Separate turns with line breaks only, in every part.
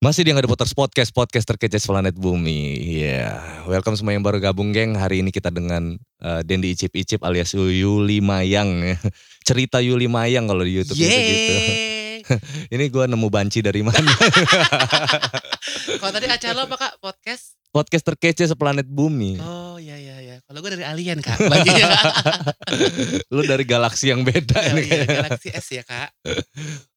Masih di Nggak ada Poters Podcast, podcast terkece planet bumi. Iya, welcome semua yang baru gabung geng. Hari ini kita dengan uh, Dendi Icip Icip alias Yuli Mayang. Cerita Yuli Mayang kalau di Youtube itu gitu.
Yeay.
Ini gue nemu banci dari mana?
Kalau tadi acara lo apa kak? Podcast?
Podcast terkece seplanet bumi.
Oh iya iya iya. Kalau gue dari alien kak. Bagian.
Lu dari galaksi yang beda
oh,
ini
iya. Galaxy S ya kak.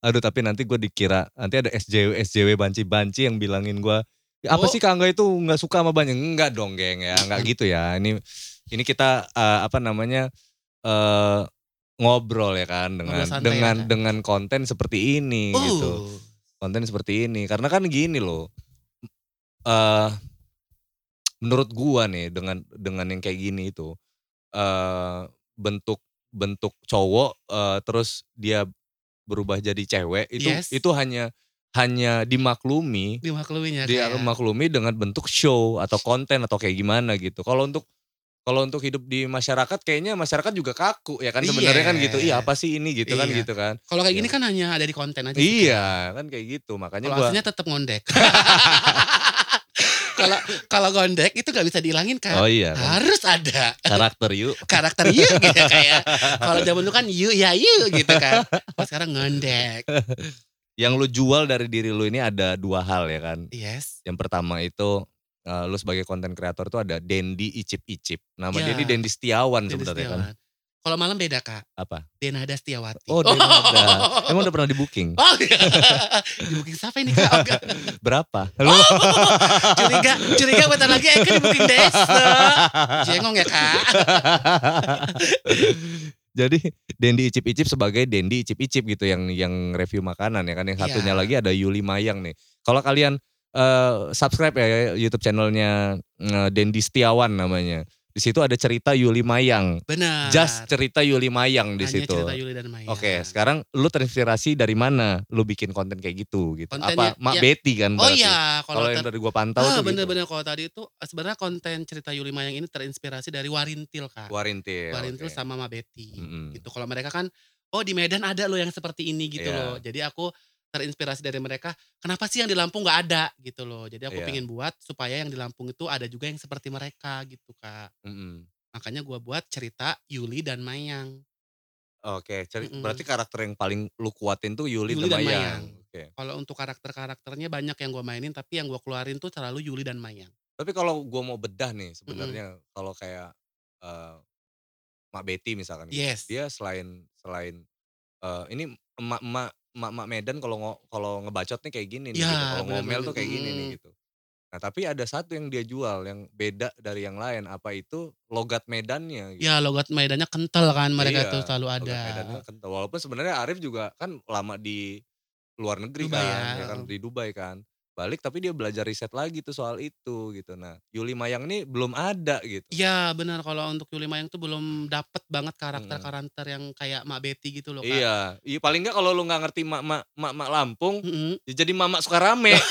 Aduh tapi nanti gue dikira, nanti ada SJW, SJW banci-banci yang bilangin gue, apa
Oh.
sih Kak Angga itu nggak suka sama banyak? Enggak dong geng ya, nggak gitu ya. Ini ini kita eh, apa namanya eh ngobrol ya kan dengan dengan
ya,
dengan konten seperti ini gitu.
Uh.
Konten seperti ini karena kan gini loh. eh menurut gua nih dengan dengan yang kayak gini itu eh bentuk bentuk cowok eh, terus dia berubah jadi cewek itu
Yes.
itu hanya hanya dimaklumi
Dimaklumin ya
dia
kak. ya.
maklumi dengan bentuk show atau konten atau kayak gimana gitu. Kalau untuk kalau untuk hidup di masyarakat kayaknya masyarakat juga kaku ya kan sebenarnya kan gitu. Iya
Iya.
apa sih ini gitu kan
Iya.
gitu kan.
Kalau kayak gini
Iya.
kan hanya ada di konten aja. Kak.
Iya kan kayak gitu makanya
Kalau
gua
aslinya tetap ngondek. Kalau kalau ngondek itu nggak bisa dihilangin kak.
Oh iya kan.
Harus ada
karakter yuk.
karakter you gitu kayak. Kalau zaman dulu kan you ya you gitu kan. Oh sekarang ngondek.
Yang lu jual dari diri lu ini ada dua hal ya kan.
Yes.
Yang pertama itu eh, lu sebagai konten kreator tuh ada Dendi Icip Icip. Nama dia ini Dendi Setiawan sebenarnya kan.
Kalau malam beda kak.
Apa?
Denada Setiawati.
Oh Denada. Emang udah pernah di booking?
Oh iya. Di booking siapa ini kak? Oh.
Berapa?
Oh,
Lu
curiga, curiga bentar lagi Eka di booking desa. Jengong ya kak.
Jadi Dendi Icip Icip sebagai Dendi Icip Icip gitu yang yang review makanan ya kan. Yang satunya
Iya.
lagi ada Yuli Mayang nih. Kalau kalian eh, subscribe ya YouTube channelnya eh, Dendi Setiawan namanya. Di situ ada cerita Yuli Mayang.
Benar.
Just cerita Yuli Mayang di
Hanya
situ.
cerita Yuli dan Maya.
Oke, sekarang lu terinspirasi dari mana lu bikin konten kayak gitu gitu?
Kontennya-
Apa Mak
ya-
Betty kan
Oh
berarti?
iya,
Kalau yang dari gua pantau tuh
ah,
gitu.
bener-bener kalau tadi itu sebenarnya konten cerita Yuli Mayang ini terinspirasi dari Warintil kak.
Warintil.
Warintil
oke.
sama Ma Betty.
Mm-mm.
Gitu. Kalau mereka kan, oh di Medan ada loh yang seperti ini gitu
Iya.
loh. Jadi aku terinspirasi dari mereka. Kenapa sih yang di Lampung nggak ada gitu loh. Jadi aku
Iya.
pengen buat supaya yang di Lampung itu ada juga yang seperti mereka gitu kak.
Mm-mm.
Makanya gua buat cerita Yuli dan Mayang.
Oke, ceri-
Mm-mm.
berarti karakter yang paling lu kuatin tuh Yuli,
Yuli
dan
dan
Mayang.
Mayang.
Oke.
Kalau untuk karakter-karakternya banyak yang gua mainin, tapi yang gua keluarin tuh selalu Yuli dan Mayang.
Tapi kalau gua mau bedah nih sebenarnya kalau kayak eh Mak Betty misalkan gitu.
Yes.
Dia selain selain eh ini emak-emak emak-emak Medan kalau ngo- kalau ngebacot nih kayak gini nih
Ya,
gitu. Kalau ngomel tuh kayak gini nih gitu. Nah, tapi ada satu yang dia jual yang beda dari yang lain. Apa itu logat Medannya gitu.
Ya logat Medannya kental kan mereka
Iya,
tuh selalu
logat
ada.
Medannya kental. Walaupun sebenarnya Arif juga kan lama di luar negeri
Dubai
kan,
ya.
ya kan di Dubai kan. Balik tapi dia belajar riset lagi tuh soal itu gitu. Nah, Yuli Mayang ini belum ada gitu.
Iya benar kalau untuk Yuli Mayang tuh belum dapet banget karakter-karakter yang kayak Mak Betty gitu loh kak.
Iya, iya paling nggak kalau lu nggak ngerti mak mak mak mak Lampung,
Mm-mm.
ya jadi mamak Sukarame.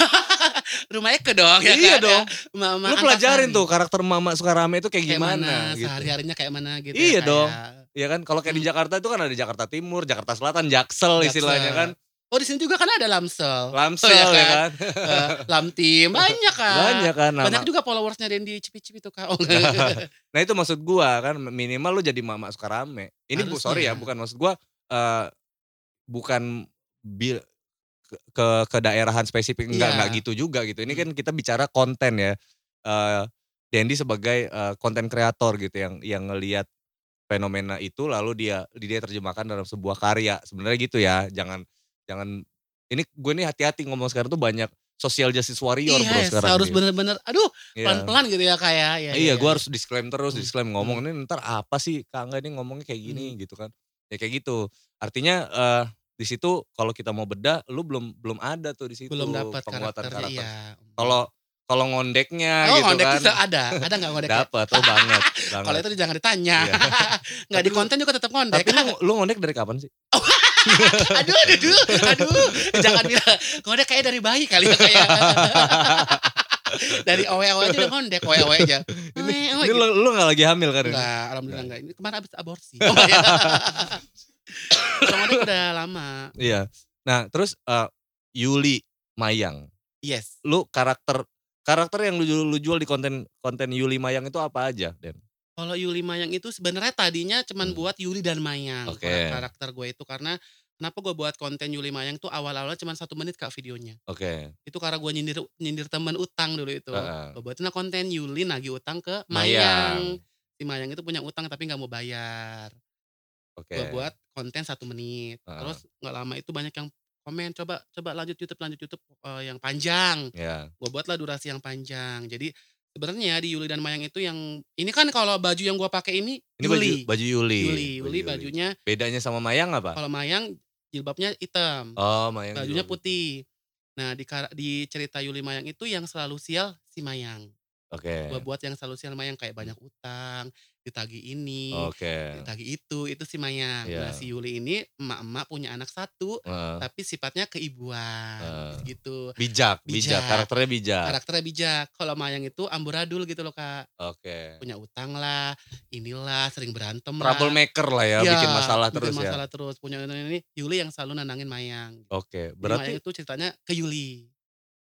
Rumah Eke dong ya
iya
kan?
dong.
Ya. Mama
Lu pelajarin tuh karakter mamak Sukarame itu kayak,
kayak
gimana
mana,
gitu.
sehari-harinya kayak mana gitu
Iya
ya,
dong.
kayak-
Ya kan kalau kayak di
Hmm.
Jakarta itu kan ada Jakarta Timur, Jakarta Selatan, Jaksel,
Jaksel.
istilahnya kan.
Oh di sini juga kan ada Lamsel,
Lamsel
iya
ya
kan?
kan.
Eh, Lamtim, banyak kan.
Banyak kan nama.
Banyak juga followersnya Dendi Cip-Cip itu kak. Oh,
Nah itu maksud gua kan minimal lu jadi mamak Sukarame. Ini bu
Harusnya.
sorry ya bukan maksud gua eh bukan bil ke ke kedaerahan spesifik enggak
Iya.
enggak gitu juga gitu. Ini kan kita bicara konten ya. Eh Dendi sebagai konten kreator gitu yang yang ngelihat fenomena itu lalu dia dia terjemahkan dalam sebuah karya. Sebenarnya gitu ya. Jangan jangan ini gue nih hati-hati ngomong sekarang tuh banyak social justice warrior bro
iya,
sekarang.
harus
gitu.
bener-bener, aduh
Iya.
pelan-pelan gitu ya kayak. Ya,
Iya, gue harus disclaim terus,
Hmm.
disclaim ngomong ini ntar apa sih Kak Angga ini ngomongnya kayak gini
Hmm.
gitu kan. Ya kayak gitu. Artinya eh di situ kalau kita mau bedah lu belum belum ada tuh di situ
belum dapat
penguatan karakter.
Iya.
Kalau kalau ngondeknya
oh,
gitu
ngondek
kan.
itu ada, ada nggak ngondek?
Dapat, oh banget.
Kalau
banget.
itu jangan ditanya.
Iya.
nggak di konten juga tetap ngondek.
Tapi lu, lu ngondek dari kapan sih?
aduh, aduh, aduh, aduh, jangan bilang ngondek kayak dari bayi kali ya kayak. dari owe-owe aja udah ngondek, owe-owe aja.
Ini,
Owe,
ini lu, lu gak lagi hamil kan?
Enggak, alhamdulillah enggak. Ini kemarin habis aborsi. Oh. Kalau ngondek udah lama.
Iya. Nah terus eh, Yuli Mayang.
Yes.
Lu karakter karakter yang lu, lu jual di konten konten Yuli Mayang itu apa aja, Den?
Kalau Yuli Mayang itu sebenarnya tadinya cuman
Hmm.
buat Yuli dan Mayang. Karak- Karakter gue itu karena kenapa gue buat konten Yuli Mayang tuh awal-awalnya cuma satu menit kak videonya.
Oke.
Itu karena gue nyindir nyindir temen utang dulu itu.
Heeh.
Gue buatin konten Yuli nagih utang ke
Mayang.
Mayang. Si Mayang itu punya utang tapi nggak mau bayar.
Oke.
Gue buat konten satu menit.
Heeh.
Terus nggak lama itu banyak yang komen coba coba lanjut YouTube lanjut YouTube eh, yang panjang.
Ya.
Gue buatlah durasi yang panjang. Jadi sebenarnya di Yuli dan Mayang itu yang ini kan kalau baju yang gue pakai ini,
Ini baju
Yuli.
baju Yuli.
Yuli,
Baju
Yuli bajunya
Bedanya sama Mayang apa?
kalau Mayang jilbabnya hitam,
Oh, Mayang.
bajunya
jilbab.
putih. Nah di di cerita Yuli Mayang itu yang selalu sial si Mayang.
Oke.
Gue buat yang selalu sial Mayang kayak banyak utang, ditagi ini,
Oke.
ditagi itu, itu si Mayang.
Iya.
Nah si Yuli ini emak-emak punya anak satu,
Heeh.
tapi sifatnya keibuan,
Heeh.
gitu.
Bijak, bijak,
Bijak.
karakternya bijak.
Karakternya bijak. Kalau Mayang itu amburadul gitu loh kak.
Oke.
Punya utang lah, inilah sering berantem lah.
Troublemaker lah ya,
Iya,
bikin masalah
bikin
terus ya.
masalah terus. Punya ini, ini Yuli yang selalu nanangin Mayang.
Oke,
Jadi
berarti
Mayang itu ceritanya ke Yuli.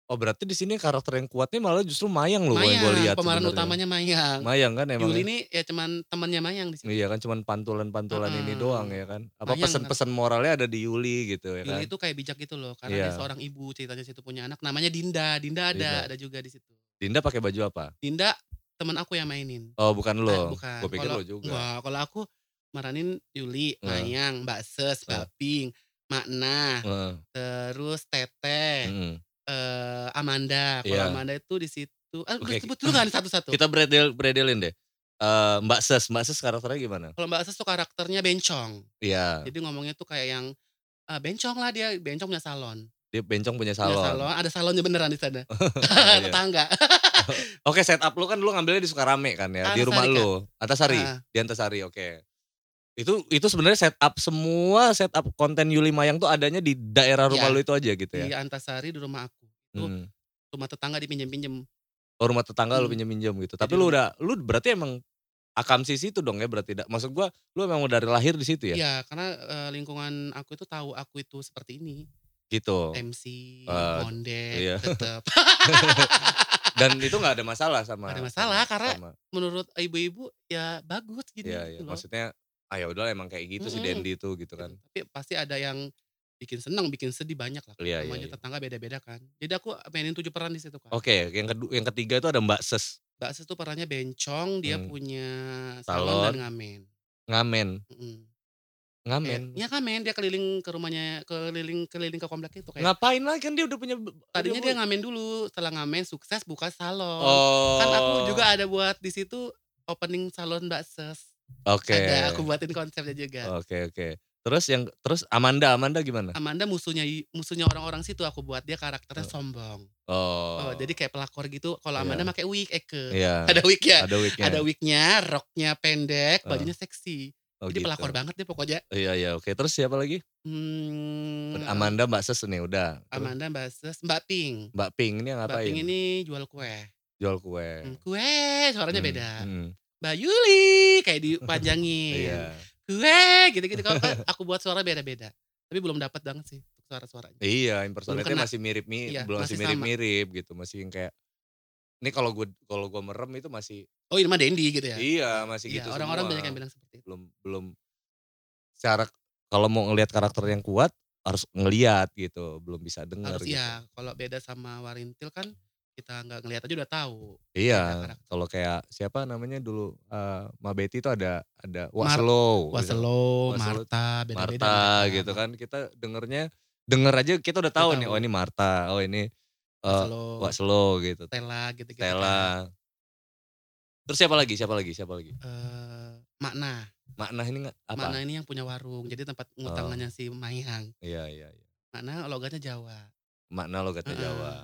Oh berarti di sini karakter yang kuatnya malah justru Mayang loh yang gue
Mayang,
lihat.
pemeran
sebenarnya.
utamanya Mayang.
Mayang kan emang.
Yuli
ya?
ini ya cuman temannya Mayang di sini.
Iya kan cuman pantulan-pantulan ini
Heeh.
doang ya kan. Apa
Mayang
pesan-pesan moralnya ada di Yuli gitu ya kan.
Yuli itu kayak bijak gitu loh, karena
Iya.
dia seorang ibu ceritanya situ punya anak namanya Dinda. Dinda ada,
Dinda.
ada juga di situ.
Dinda pakai baju apa?
Dinda teman aku yang mainin.
Oh bukan lo.
bukan.
Gue pikir
Kalau-
lo juga.
Enggak, kalau aku maranin Yuli,
Nah.
Mayang, Mbak Ses,
Nah.
Mbak Ping, Makna,
Heeh.
terus Teteh,
Mm-mm.
Eh, Amanda. Kalau
Iya.
Amanda itu di situ, ah, udah
Oke.
sebut dulu kan satu-satu.
Kita beredel beredelin deh. Eh, Mbak Ses, Mbak Ses karakternya gimana?
Kalau Mbak Ses tuh karakternya bencong.
Iya,
Jadi ngomongnya tuh kayak yang ah, bencong lah dia, bencong punya salon.
dia bencong punya
Punya
salon.
salon, ada salonnya beneran di sana.
Iya.
Tetangga.
Oke, setup lu kan lu ngambilnya di Sukarame kan ya, di
Antasari,
rumah
Kak.
lu. Antasari,
Ah.
di Antasari, oke. Itu itu sebenarnya setup semua setup konten Yuli Mayang tuh adanya di daerah rumah
Iya.
lu itu aja gitu
Di
ya.
Antasari di rumah aku. Itu
Hmm.
rumah tetangga dipinjem-pinjem.
Oh, rumah tetangga lu
Hmm.
pinjem-pinjem gitu. Tapi
Jadi
lu udah lu berarti emang akamsi situ dong ya berarti. da- Maksud gua lu emang dari lahir di situ ya?
Iya, karena eh, lingkungan aku itu tahu aku itu seperti ini.
Gitu.
MC,
Eh,
ondek,
iya.
tetep.
Dan itu nggak ada masalah sama.
Nggak ada masalah,
sama-
karena
sama-
Menurut ibu-ibu ya bagus
Iya, iya.
gitu loh.
Maksudnya ah ya udah emang kayak gitu si
Mm-mm.
Dendi itu gitu kan.
Tapi pasti ada yang bikin senang, bikin sedih banyak lah.
Iya, iya,
Namanya
iya.
tetangga beda-beda kan. Jadi aku mainin tujuh peran di situ kan.
Oke, yang kedua yang ketiga itu ada Mbak Ses
Mbak Ses tuh perannya bencong, dia
Hmm.
punya
Salon.
salon, dan ngamen.
ngamen.
Mm.
Ngamen.
Iya ngamen, dia keliling ke rumahnya, keliling keliling ke komplek itu kayak.
Ngapain lah kan dia udah punya
Tadinya
udah
dia ngamen dulu, setelah ngamen sukses buka salon.
Oh.
Kan aku juga ada buat di situ opening salon Mbak Ses.
Oke.
Ada aku buatin konsepnya juga.
Oke, oke. Terus yang terus Amanda, Amanda gimana?
Amanda musuhnya musuhnya orang-orang situ aku buat dia karakternya
Oh.
sombong.
Oh.
Oh, jadi kayak pelakor gitu. Kalau. Amanda pakai wig Eke.
Iya.
Ada wig ya.
Ada wignya.
Ada wignya, roknya pendek,
Oh.
bajunya seksi.
Oh,
Jadi
gitu.
pelakor banget deh pokoknya.
Iya, iya. Oke, terus siapa lagi?
Hmm,
Amanda, Mbak Ses nih udah. Terus
Amanda Mbak Ses, Mbak Ping.
Mbak Ping ini yang
Mbak
ngapain?
Ping ini jual kue.
jual kue.
Hmm, kue, suaranya
Hmm,
beda.
hmm.
Mbak Yuli kayak dipanjangin.
Iya.
Kue gitu-gitu. Kalau kan aku buat suara beda-beda. Tapi belum dapat banget sih suara-suaranya.
Iya, impersonate masih mirip mirip,
Iya,
belum masih mirip-mirip gitu, masih yang kayak ini kalau gue kalau gue merem itu masih
Oh ini mah Dendi gitu ya.
iya masih
Iya,
gitu
orang-orang banyak yang bilang seperti itu.
belum belum secara kalau mau ngelihat karakter yang kuat harus ngelihat gitu belum bisa dengar
Harus
gitu.
iya, kalau beda sama Warintil kan kita nggak ngelihat aja udah tahu. beda
Iya,
karakter.
kalau kayak siapa namanya dulu eh Mabeti itu ada ada Wak
Mar-
gitu.
Waselo,
Waselo,
Marta, beda-beda.
Marta
mereka.
gitu kan. Kita dengernya denger aja kita udah tahu
Udah
nih
tahu.
oh ini Marta, oh ini eh
Waselo,
gitu.
Stella gitu-gitu. kan.
Stella. Terus siapa lagi? Siapa lagi? Siapa lagi?
Eh, Makna.
Makna ini apa?
Makna ini yang punya warung. Jadi tempat ngutangannya si Mayang.
Iya, iya, iya.
Makna logatnya Jawa.
Makna logatnya
Heeh.
Jawa.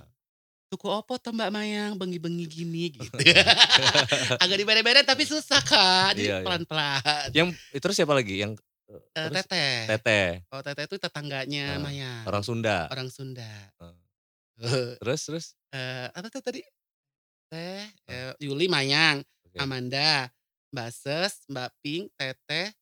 Tuku opo tuh Mbak Mayang bengi-bengi gini gitu. Agak dibeda-beda tapi susah kak. Jadi
Iya, iya.
pelan-pelan.
Yang terus siapa lagi? Yang eh,
Eh,
terus
teteh.
Teteh,
Oh teteh itu tetangganya
Ah,
Mayang.
orang Sunda.
Orang Sunda. Eh,
Terus terus
apa tuh tadi? Teh, eh, Yuli Mayang,
Oke.
Amanda, Mbak Ses, Mbak Pink, Teteh.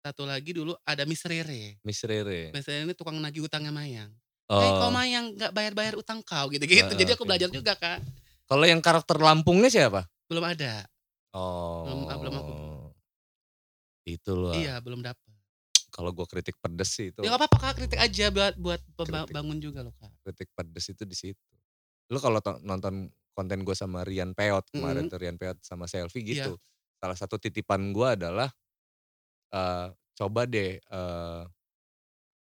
Satu lagi dulu ada Miss Rere.
Miss Rere.
Miss Rere ini tukang nagih utangnya Mayang.
Oh.
mah yang nggak bayar-bayar utang kau gitu-gitu.
Heeh,
Jadi aku belajar juga Kak.
Kalau yang karakter Lampungnya siapa?
Belum ada.
Oh.
Belum- ah, belum aku.
Itu loh.
Iya belum dapet.
Kalau gue kritik pedes sih itu.
Ya apa-apa Kak kritik aja buat buat
Kritik.
bangun juga loh Kak.
kritik pedes itu di situ. Lu kalau to- nonton konten gue sama Rian Peot kemarin
Mhm.
tuh Rian Peot sama Selfie
Iya.
gitu. Salah satu titipan gue adalah eh coba deh eh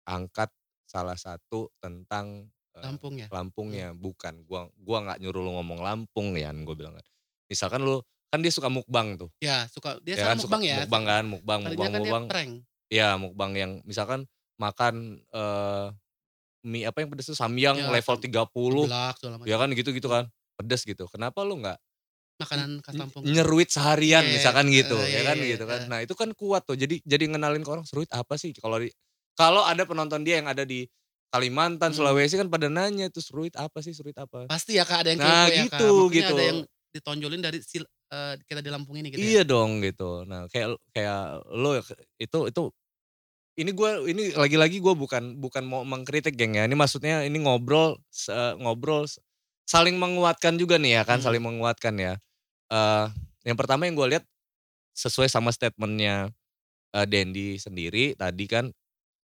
angkat salah satu tentang
Lampung ya.
Lampungnya bukan gua gua nggak nyuruh lu ngomong Lampung ya gue bilang kan. Misalkan lu kan dia suka mukbang tuh.
Ya suka dia
ya
suka
kan suka
mukbang ya.
mukbang kan, mukbang,
Tadinya
mukbang,
kan
mukbang.
prank.
Ya mukbang yang misalkan makan eh mie apa yang pedes tuh samyang
Ya,
level
sam-
30
Belak
ya kan gitu-gitu kan pedes gitu kenapa lu nggak
Makanan khas Lampung.
nyeruit seharian
Iya,
misalkan gitu
eh,
ya
iya,
kan
iya,
gitu kan
eh.
nah itu kan kuat tuh jadi jadi ngenalin ke orang seruit apa sih kalau di kalau ada penonton dia yang ada di Kalimantan
Hmm.
Sulawesi kan pada nanya itu seruit apa sih seruit apa
Pasti ya Kak ada yang
Nah,
kepo ya Kak.
gitu,
Makanya
gitu.
ada yang ditonjolin dari sil, eh, kita di Lampung ini gitu ya.
iya dong gitu nah kayak kayak lo itu itu ini gue ini lagi-lagi gue bukan bukan mau mengkritik geng ya ini maksudnya ini ngobrol se- ngobrol s- saling menguatkan juga nih ya kan
Hmm.
saling menguatkan ya eh yang pertama yang gue lihat sesuai sama statementnya eh, Dendi sendiri tadi kan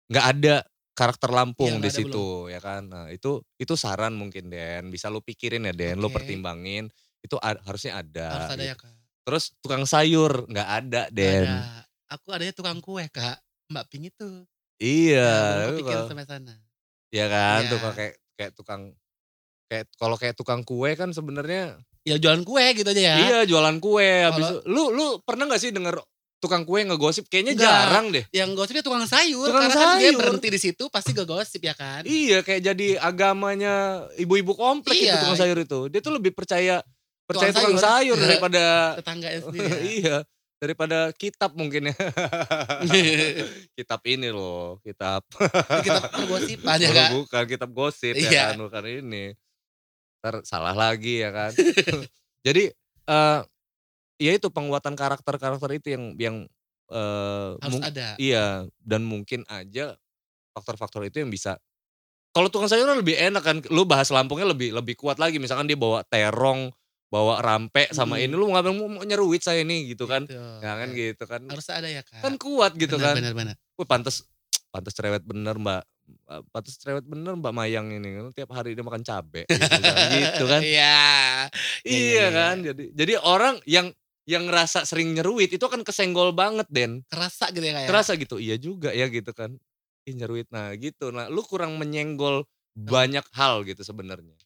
nggak ada karakter Lampung
Iya,
di situ ya kan nah itu itu saran mungkin Den bisa lu pikirin ya Den lu
Oke.
pertimbangin itu a- harusnya ada
Harus ada
gitu.
ya Kak.
terus tukang sayur nggak ada Den
Ada. Aku adanya tukang kue Kak. Mbak Ping itu.
iya
Nah, belum
lu kalau-
sampai sana.
ya kan
Iya.
tuh kayak kayak tukang kayak kalau kayak tukang kue kan sebenarnya
Ya jualan kue gitu aja ya.
iya jualan kue habis lu lu pernah nggak sih denger tukang kue ngegosip kayaknya
Nggak.
jarang deh
Yang gosipnya tukang sayur.
Tukang
karena kan dia
sayur.
berhenti di situ pasti gak gosip ya kan.
Iya kayak jadi agamanya ibu-ibu komplek itu
Iya.
tukang sayur itu. Dia tuh lebih percaya percaya
Tukang
tukang sayur,
sayur.
daripada
Tetangganya sendiri ya.
iya daripada kitab mungkin ya. kitab ini loh, kitab
kita pergosipan ya
Oh,
Kak.
bukan kitab gosip
Iya.
ya kan bukan ini. Ntar salah lagi ya kan. jadi eh ya itu penguatan karakter-karakter itu yang yang eh
Harus ada.
Iya, dan mungkin aja faktor-faktor itu yang bisa kalau tukang sayur kan lebih enak kan, lu bahas Lampungnya lebih lebih kuat lagi. Misalkan dia bawa terong, bawa rampe sama
Mm.
ini, lu ngapain mau nyeruit saya nih gitu kan?
Gitu.
Ya kan gitu kan.
Harus ada ya Kak.
Kan kuat gitu kan.
Benar benar.
Wih, pantes pantes cerewet bener Mbak. Pantes cerewet bener Mbak Mayang ini. Tiap hari dia makan cabe gitu kan. gitu kan.
Iya. Iya,
Iya
iya,
kan. Jadi jadi orang yang yang ngerasa sering nyeruit itu kan kesenggol banget Den.
Kerasa gitu ya Kak. ya?
Kerasa gitu, iya juga ya gitu kan. Ih nyeruit, nah gitu. Nah lu kurang menyenggol banyak hal gitu sebenarnya.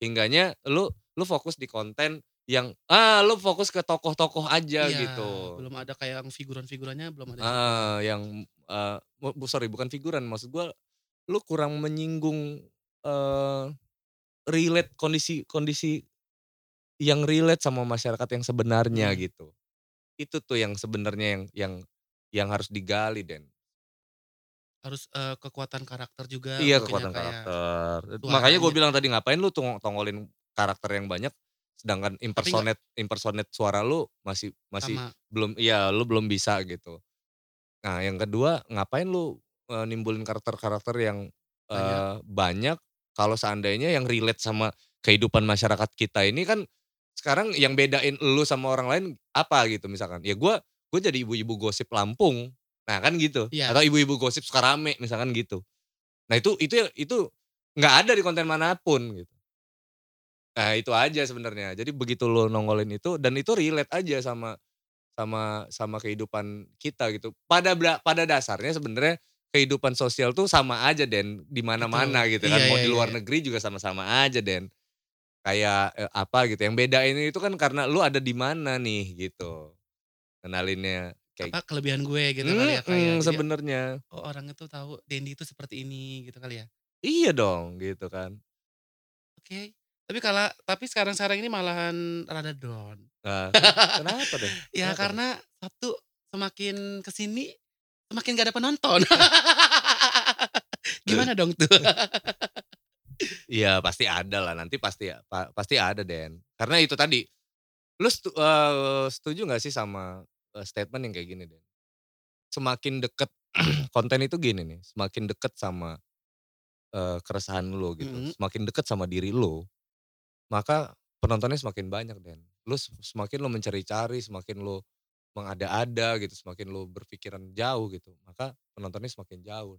Hingganya lu lu fokus di konten yang ah lu fokus ke tokoh-tokoh aja
Iya,
gitu.
Belum ada kayak yang figuran-figurannya belum ada.
Ah yang eh, bu- sorry bukan figuran maksud gua lu kurang menyinggung eh relate kondisi kondisi yang relate sama masyarakat yang sebenarnya
Hmm.
gitu. Itu tuh yang sebenarnya yang yang yang harus digali Den.
Harus eh, kekuatan karakter juga.
Iya
ya,
kekuatan
ya.
karakter. Makanya gue bilang tadi ngapain lu tong tongolin karakter yang banyak, sedangkan impersonate impersonate suara lu masih masih
Sama.
belum iya lu belum bisa gitu. Nah yang kedua ngapain lu eh, nimbulin karakter-karakter yang eh, banyak kalau seandainya yang relate sama kehidupan masyarakat kita ini kan sekarang yang bedain lu sama orang lain apa gitu misalkan. Ya gue gue jadi ibu-ibu gosip Lampung. Nah kan gitu.
Iya.
Atau ibu-ibu gosip Sukarame misalkan gitu. Nah itu itu itu nggak ada di konten mana pun gitu. Nah itu aja sebenarnya. Jadi begitu lo nongolin itu dan itu relate aja sama sama sama kehidupan kita gitu. Pada pada dasarnya sebenarnya kehidupan sosial tuh sama aja Den di mana-mana
Betul.
gitu kan.
Iya,
Mau
iya,
di luar
iya.
negeri juga sama-sama aja Den. Kayak eh, apa gitu. Yang bedain itu kan karena lu ada di mana nih gitu. Kenalinnya kayak
Apa kelebihan gue gitu kali ya ya. Jadi,
sebenarnya.
oh orang itu tahu Dendi itu seperti ini gitu kali ya.
Iya dong gitu kan.
Oke. Tapi kalau tapi sekarang-sekarang ini malahan rada down.
Nah, kenapa deh?
Ya
Kenapa
karena satu semakin ke sini semakin gak ada penonton. Gimana dong tuh?
Iya pasti ada lah nanti pasti pa- pasti ada Den. Karena itu tadi, lu stu- eh, setuju nggak sih sama eh, statement yang kayak gini Den? Semakin deket konten itu gini nih, semakin deket sama eee, keresahan lo gitu,
Mhm.
semakin dekat sama diri lo, maka penontonnya semakin banyak Den. Lu se semakin lo mencari-cari, semakin lo mengada-ada gitu, semakin lo berpikiran jauh gitu, maka penontonnya semakin jauh.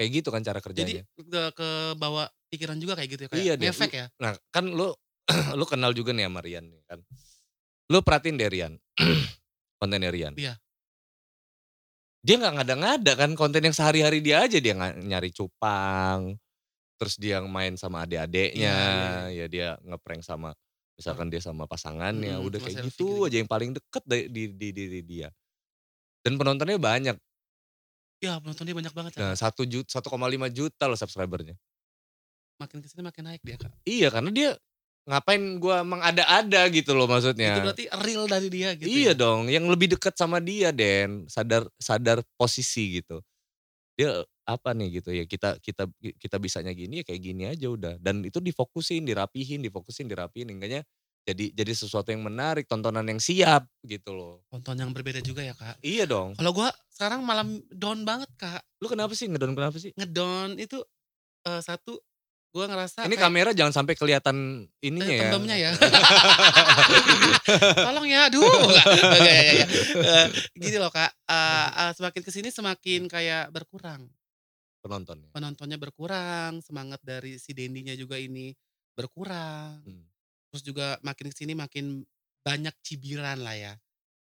Kayak gitu kan cara
Jadi
kerjanya.
ke kebawa pikiran juga kayak gitu ya, kayak
Iya Den,
ngefek
lu
ya?
nah kan lu lu kenal juga nih sama Rian nih kan. Lu perhatiin deh Rian, kontennya Rian.
Iya.
Dia nggak ngada-ngada kan, konten yang sehari-hari dia aja, dia nyari cupang, terus dia main sama adik-adiknya,
Iya iya iya.
ya dia nge-prank sama misalkan dia sama pasangannya,
Mhm,
udah kayak gitu aja yang paling deket da di di diri dia. Dan penontonnya banyak.
Ya penontonnya banyak banget ya
Nah, satu jut 1,5 juta loh subscriber-nya.
Makin ke sini makin naik dia Kak.
Iya, karena dia ngapain gua mengada-ada gitu loh
Itu
maksudnya.
berarti real dari dia gitu
Iya
ya?
dong, yang lebih dekat sama dia Den, sadar sadar posisi gitu. Dia apa nih gitu ya, kita kita kita bisanya gini ya kayak gini aja udah, dan itu difokusin, dirapihin difokusin, dirapihin, hingganya jadi jadi sesuatu yang menarik, tontonan yang siap gitu loh.
Tonton yang berbeda juga ya Kak.
Iya dong.
Kalau gua sekarang malah down banget Kak.
Lu kenapa sih, ngedown kenapa sih?
Ngedown itu, eee, satu gua ngerasa
Ini
kayak
kamera jangan sampai kelihatan ininya
Eee,
ya.
tembemnya ya. Tolong ya, aduh enggak, enggak ya ya. Eee, gini loh Kak, eee eee, semakin ke sini semakin kayak berkurang.
Penontonnya.
Penontonnya berkurang, semangat dari si Dendy-nya juga ini berkurang.
Mmm.
Terus juga makin ke sini makin banyak cibiran lah ya.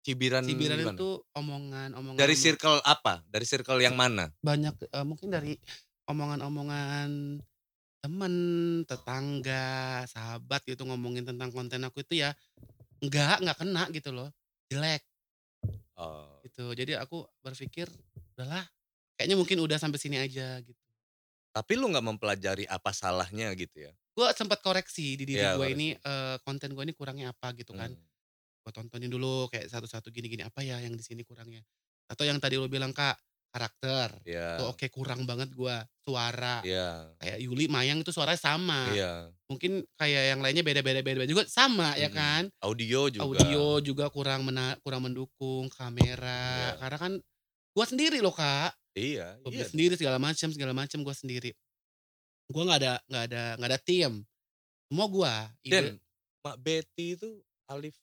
Cibiran
Cibiran
gimana?
itu omongan omongan
Dari circle apa? Dari circle yang mana?
banyak, eee, mungkin dari omongan-omongan temen, tetangga, sahabat gitu ngomongin tentang konten aku itu ya enggak, enggak kena gitu loh, jelek.
Oh.
Gitu, jadi aku berpikir, udahlah kayaknya mungkin udah sampai sini aja gitu.
Tapi lu nggak mempelajari apa salahnya gitu ya?
Gua sempet koreksi di diri
Iya,
gua ini, eee, konten gua ini kurangnya apa gitu kan.
Mmm.
Gua tontonin dulu kayak satu-satu gini-gini, apa ya yang di sini kurangnya. Atau yang tadi lu bilang Kak, karakter, itu
Iya.
oke kurang banget gua. Suara,
Iya.
kayak Yuli, Mayang itu suaranya sama.
Iya.
Mungkin kayak yang lainnya beda-beda beda juga sama ya
Mhm.
kan.
Audio juga.
Audio juga kurang mena kurang mendukung, kamera,
Iya.
karena kan gua sendiri loh Kak.
Iya, iya.
sendiri segala macam segala macam gua sendiri. Gua nggak ada nggak ada nggak ada tim. Semua gua, ide
Den, Mak Betty itu Alif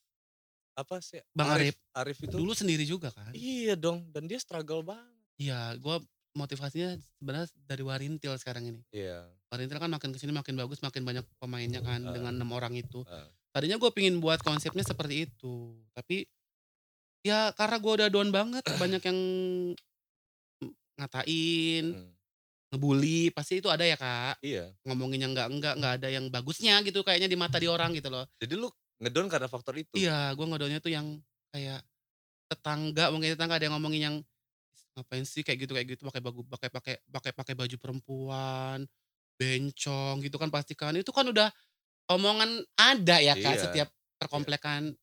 apa sih?
Bang Arif.
Arif itu
dulu sendiri juga kan.
Iya dong, dan dia struggle banget.
Iya, gua motivasinya sebenarnya dari Warintil sekarang ini.
Iya.
Warintil kan makin ke sini makin bagus, makin banyak pemainnya kan
Heeh.
dengan 6 orang itu.
Heeh.
Tadinya gue pingin buat konsepnya seperti itu, tapi ya karena gua udah down banget, banyak yang ngatain,
Mmm.
Ngebully, pasti itu ada ya Kak.
Iya.
Ngomongin yang enggak-enggak, nggak ada yang bagusnya gitu kayaknya di mata di orang gitu loh.
Jadi lu ngedown karena faktor itu?
Iya, gua ngedown-nya tuh yang kayak tetangga, mungkin tetangga ada yang ngomongin yang, "Ngapain sih kayak gitu kayak gitu, pakai bagu pakai pakai pakai pakai baju perempuan, bencong," gitu kan pasti kan. Itu kan udah omongan ada ya Kak
Iya.
setiap
Iya.
perkomplekan.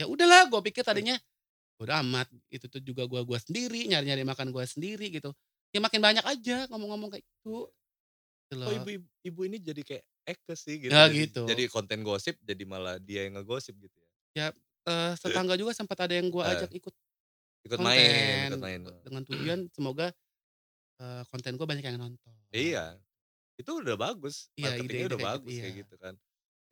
Ya udahlah, gua pikir tadinya, bodo amat, itu tuh juga gua gua sendiri, nyari-nyari makan gua sendiri gitu. Ya makin banyak aja ngomong-ngomong kayak gitu. Gitu loh.
ibu ib ibu ini jadi kayak Eke sih gitu.
Ya
Jadi
gitu.
jadi konten gosip, jadi malah dia yang ngegosip gitu ya?
Ya, eee, tetangga juga sempat ada yang gua
Heeh.
ajak ikut
Ikut
konten,
main ikut main.
dengan tujuan semoga, eee, konten gua banyak yang nonton.
Iya. Itu udah bagus,
Iya,
marketing-nya udah
kayak gitu,
bagus kayak
iya.
gitu kan.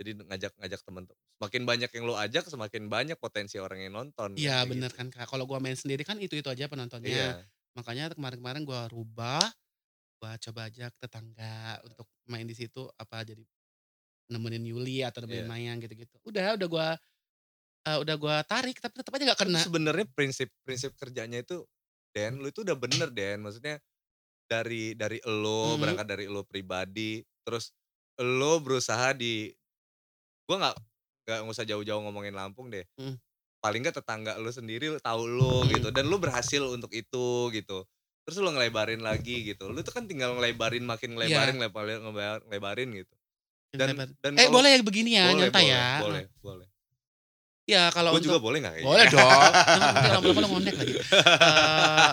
Jadi ngajak ngajak temen tuh semakin banyak yang lu ajak, semakin banyak potensi orang yang nonton
Iya bener
gitu.
kan Kak, kalau gua main sendiri kan itu-itu aja penontonnya.
Iya.
Makanya kemarin-kemarin gua rubah, gua coba ajak tetangga untuk main di situ, apa jadi nemenin Yuli atau nemenin
Iya.
Mayang gitu-gitu. Udah udah gua, eee, udah gua tarik tapi tetep aja nggak
Tapi
kena.
sebenarnya prinsip prinsip kerjanya itu, Den, lu itu udah bener Den, maksudnya dari dari elu,
Mhm.
berangkat dari elu pribadi, terus elu berusaha di gua nggak nggak usah jauh-jauh ngomongin Lampung deh.
Mhm.
Paling nggak tetangga lu sendiri tahu lu gitu, dan lu berhasil untuk itu gitu. Terus lu ngelebarin lagi gitu, lu tuh kan tinggal ngelebarin, makin
Iya.
ngelebarin, ngelebarin ngelebar ngelebarin gitu. Dan dan
Eh boleh ya begini ya,
boleh
nyantai
boleh
ya.
boleh boleh.
Ya kalau
Gua juga boleh kayaknya?
boleh dong, nanti lama-lama lu ngondek lagi. Eee,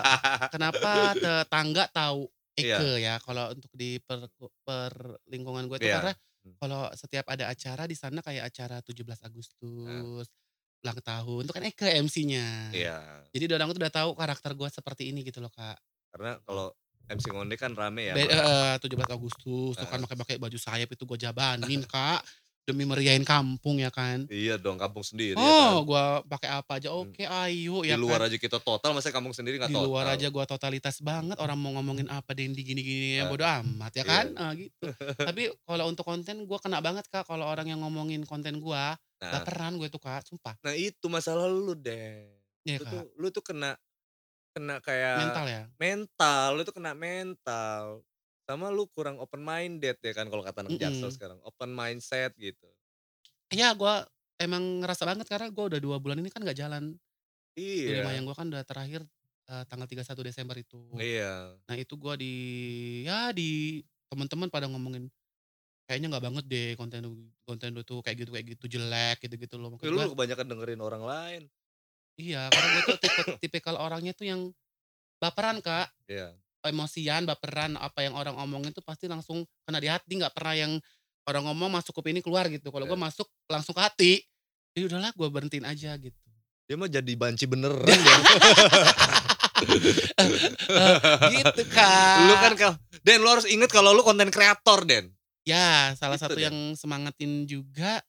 kenapa tetangga tahu
Iya.
Eke ya, kalau untuk di per per lingkungan gue tuh
Iya.
karena
Mmm.
kalau setiap ada acara di sana kayak acara 17
Heeh.
Agustus, ulang tahun, itu kan Eke MC-nya.
Iya.
Jadi orang tuh udah tahu karakter gua seperti ini gitu loh Kak.
Karena kalau MC Ngondek kan rame ya.
Be
Bang?
heeh, 17 Agustus tuh kan pakai-pakai baju sayap itu gue jabanin, Kak. Demi meriahin kampung ya kan.
Iya dong, kampung sendiri ya
Oh,
kan.
gua pakai apa aja
Hmm.
oke, ayo
Di
ya
luar
kan.
aja kita total, masa kampung sendiri
Di
total.
luar aja gua totalitas banget, orang mau ngomongin apa Dendi gini-gini ya
Eh,
bodo amat ya
iya.
kan, ah, gitu. Tapi kalau untuk konten gua kena banget, Kak, kalau orang yang ngomongin konten gua,
Nah,
baperan gue tuh, Kak, sumpah.
nah itu masalah lu deh.
Iya,
Lu
Kak.
tuh lu tuh kena kena kayak
Mental ya?
mental, lu tuh kena mental. Sama lu kurang open minded ya kan kalau kata anak Jaksel
Mhm.
sekarang, open mindset gitu.
Iya, gua emang ngerasa banget karena gua udah 2 bulan ini kan nggak jalan.
Iya.
Lembayang gua kan udah terakhir, eee, tanggal 31 Desember itu.
Iya.
Nah itu gua di ya di temen-temen pada ngomongin, "Kayaknya nggak banget deh konten lu konten lu tuh kayak gitu kayak gitu, jelek," gitu-gitu loh. Maksud
Ya
gua
lu kebanyakan dengerin orang lain.
Iya, karena gue tuh tipe tipikal orangnya tuh yang baperan, Kak.
Iya.
Emosian, baperan, apa yang orang omongin tuh pasti langsung kena di hati, nggak pernah yang orang ngomong masuk kuping ini keluar gitu. Kalau gue
Iya.
masuk langsung ke hati, ya udahlah gue berhentiin aja gitu.
Dia mah jadi banci beneran.
Eh, gitu, Kak.
lu kan Den lu harus inget kalau lu konten kreator Den.
Ya, salah
Gitu
satu
deh.
yang semangatin juga,